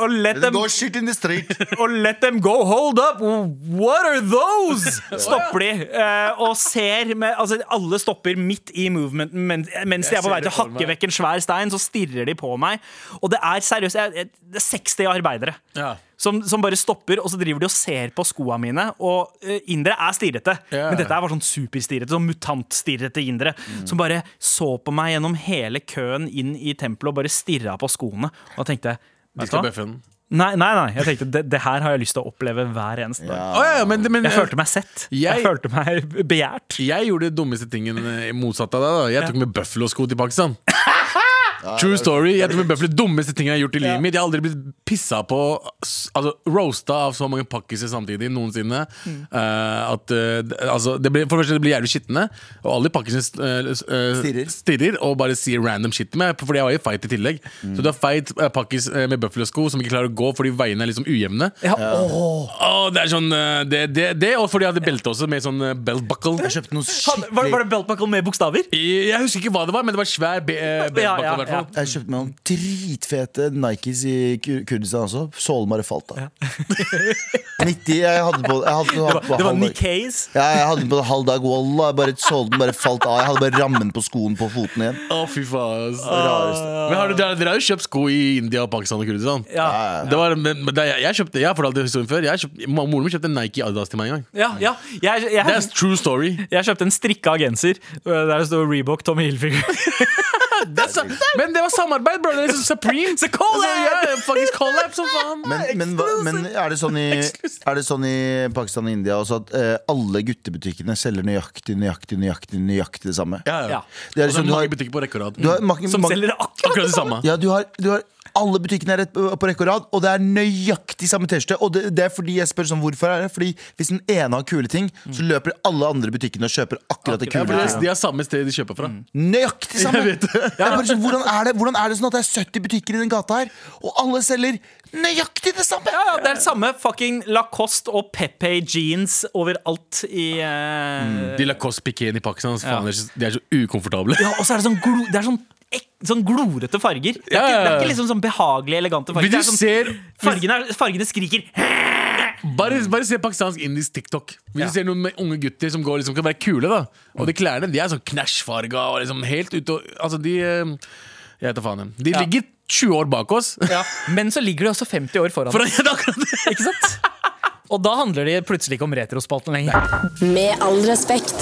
Og let them go shit in the street. *laughs* og let them go, hold up, what are those? *laughs* Stopper de Uh, og ser med, altså Alle stopper midt i movementen mens, mens de er på vei til å hakke vekk en svær stein, så stirrer de på meg. Og det er seriøst jeg- Det er 60 arbeidere. Ja. Som, som bare stopper, og så driver de og ser på skoa mine. Og uh, indere er stirrete, yeah. men dette er var sånn superstirrete. Sånn mutantstirrete indere. Som bare så på meg gjennom hele køen inn i tempelet og bare stirra på skoene. Og tenkte De skal bøffe den. Nei, nei, nei, jeg tenkte det, det her har jeg lyst til å oppleve hver eneste dag. Å, ja, men, men, Jeg følte meg sett. Jeg, Jeg- følte meg begjært. Jeg gjorde det dummeste tingen eh, motsatt av deg. da Jeg tok med Buffalo-sko til Pakistan. True story. Jeg tror med Buffalo dummeste ting jeg har gjort i livet mitt. Jeg har aldri blitt pissa på Altså roasta av så mange pakkiser samtidig noensinne. Eh, at uh, altså, det blir, For det første, det blir jævlig skitne. Og alle pakkisene uh, Stirrer. stirrer og bare sier random shit til meg. Fordi jeg var i fight i tillegg. Så du har feit uh, pakkis eh, med Buffalo-sko som ikke klarer å gå fordi veiene er liksom ujevne. Ja, Oh. Oh, det er sånn eh, det, det, det, Og fordi jeg hadde belte også, med sånn eh, belt buckle. Jeg noe Hadde- Var, var det belt buckle med bokstaver? Jeg jeg husker ikke hva det var, men det var svær be eh, belt Ja, buckle. ja, i hvert fall. Jeg kjøpte meg noen dritfete Nikes i Kur- Kurdistan også. Sålen bare falt av. 90 Jeg hadde på, jeg hadde på, Det var, det var halv dag. Nick Hayes. Ja, jeg hadde den på halv dag. Wallah, bare sålen bare falt av. Jeg hadde bare rammen på skoen på foten igjen. Å, fy faen. ass. Rareste. Men har du, dere, dere har jo kjøpt sko i India, Pakistan og Kurdistan. Ja, Det var, men, men det, jeg, jeg kjøpte Jeg har fortalt det historien før. Jeg kjøpte, moren min kjøpte Nike Adidas til meg en gang. ja. ja. Jeg, jeg, Det er true story. jeg kjøpte en strikka genser øh, der det står Reebok Tommy Hilfiger. *laughs* Det så, men det var samarbeid, bro. Det er liksom Supreme. *laughs* Så collab! Altså, ja, fucking collab som faen. Men, men, hva- men er, det sånn i, er det sånn i Pakistan og India også at uh, alle guttebutikkene selger nøyaktig, nøyaktig, nøyaktig, nøyaktig det samme? Ja, ja. Ja. Det er Og så er du har, mange butikker på rekke og rad. du har mange, Som selger akkurat Akkurat det samme. Ja, du har, du har alle butikkene er rett på, på rekke og rad, og det er nøyaktig samme T-skjorte. Og det, det er fordi jeg spør sånn, hvorfor er det? Fordi hvis den ene har kule ting, så løper alle andre butikkene og kjøper akkurat det kule. Ja, de, er har samme sted de kjøper fra. Nøyaktig samme! Jeg vet er bare sånn, hvordan, er det, hvordan er det sånn at det er 70 butikker i den gata her, og alle selger nøyaktig det samme? Ja, ja, det er det samme fucking Lacoste og Pepe jeans overalt i eh, De Lacoste Piquén i Pakistan, så faen, ja. så- de er så ukomfortable. Ja, og så er det sånn, glo, det er sånn, ek, sånn glorete farger. Det er, Ja, ikke, det er ikke liksom sånn behagelige, elegante farger. Det er sånn, ser fargene, er- fargene skriker *laughs* Bare, bare se pakistansk indisk TikTok. Hvis du ser noen med unge gutter som går liksom, kan være kule, da Og de klærne de er sånn knæsjfarga og liksom helt ute og Altså, de eh, Jeg vet da faen. jeg. De Ja. ligger 20 år bak oss. Ja. Men så ligger de også 50 år foran. For, ja, det er akkurat det. *laughs* Ikke sant? Og da handler det plutselig ikke om retrospalten lenger. Med all respekt.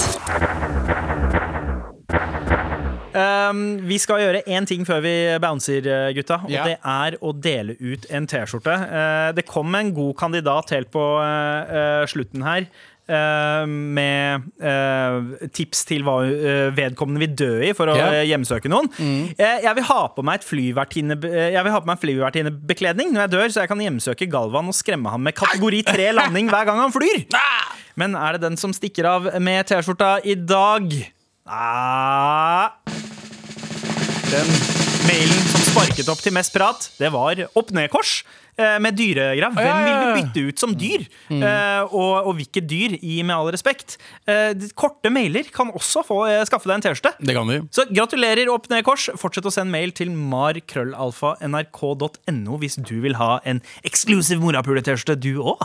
Um, vi skal gjøre én ting før vi bouncer, eh, gutta. Og Ja. det er å dele ut en T-skjorte. Uh, det kom en god kandidat helt på uh, slutten her. Uh, med tips til hva vedkommende vil dø i for å yeah. hjemsøke noen. Eh, jeg vil ha på meg et flyvertinne, Jeg vil ha på meg flyvertinnebekledning når jeg dør, så jeg kan hjemsøke Galvan og skremme ham med kategori 3 landing hver gang han flyr. *laughs* Men er det den som stikker av med T-skjorta i dag? Ah. Den mailen som sparket opp til mest prat, det var opp-ned-kors. Eh, Med dyregrav. Hvem vil du bytte ut som dyr? Eh, og, og hvilke dyr, i med all respekt. Eh, korte mailer kan også få, skaffe deg en T-skjorte. Det kan vi. Så gratulerer opp ned kors. Fortsett å sende mail til markrøllalfa.nrk.no hvis du vil ha en eksklusiv morapule-T-skjorte, du òg.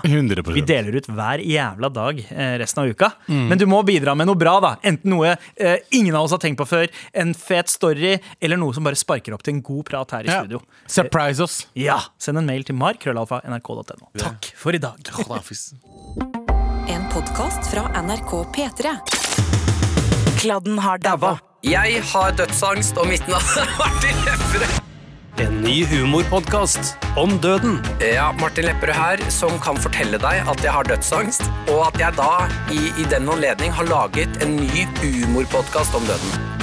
Vi deler ut hver jævla dag resten av uka. Men du må bidra med noe bra. da Enten noe eh, ingen av oss har tenkt på før, en fet story, eller noe som bare sparker opp til en god prat her i Ja. studio. Surprise oss. Ja, Send en mail til markrøllalfa.nrk.no. Takk for i dag. En podkast fra NRK P3. Kladden har daua. Jeg har dødsangst, og mitt navn er Martin Lepperød. En ny humorpodkast om døden. Ja, Martin Lepperød her, som kan fortelle deg at jeg har dødsangst, og at jeg da i, i den anledning har laget en ny humorpodkast om døden.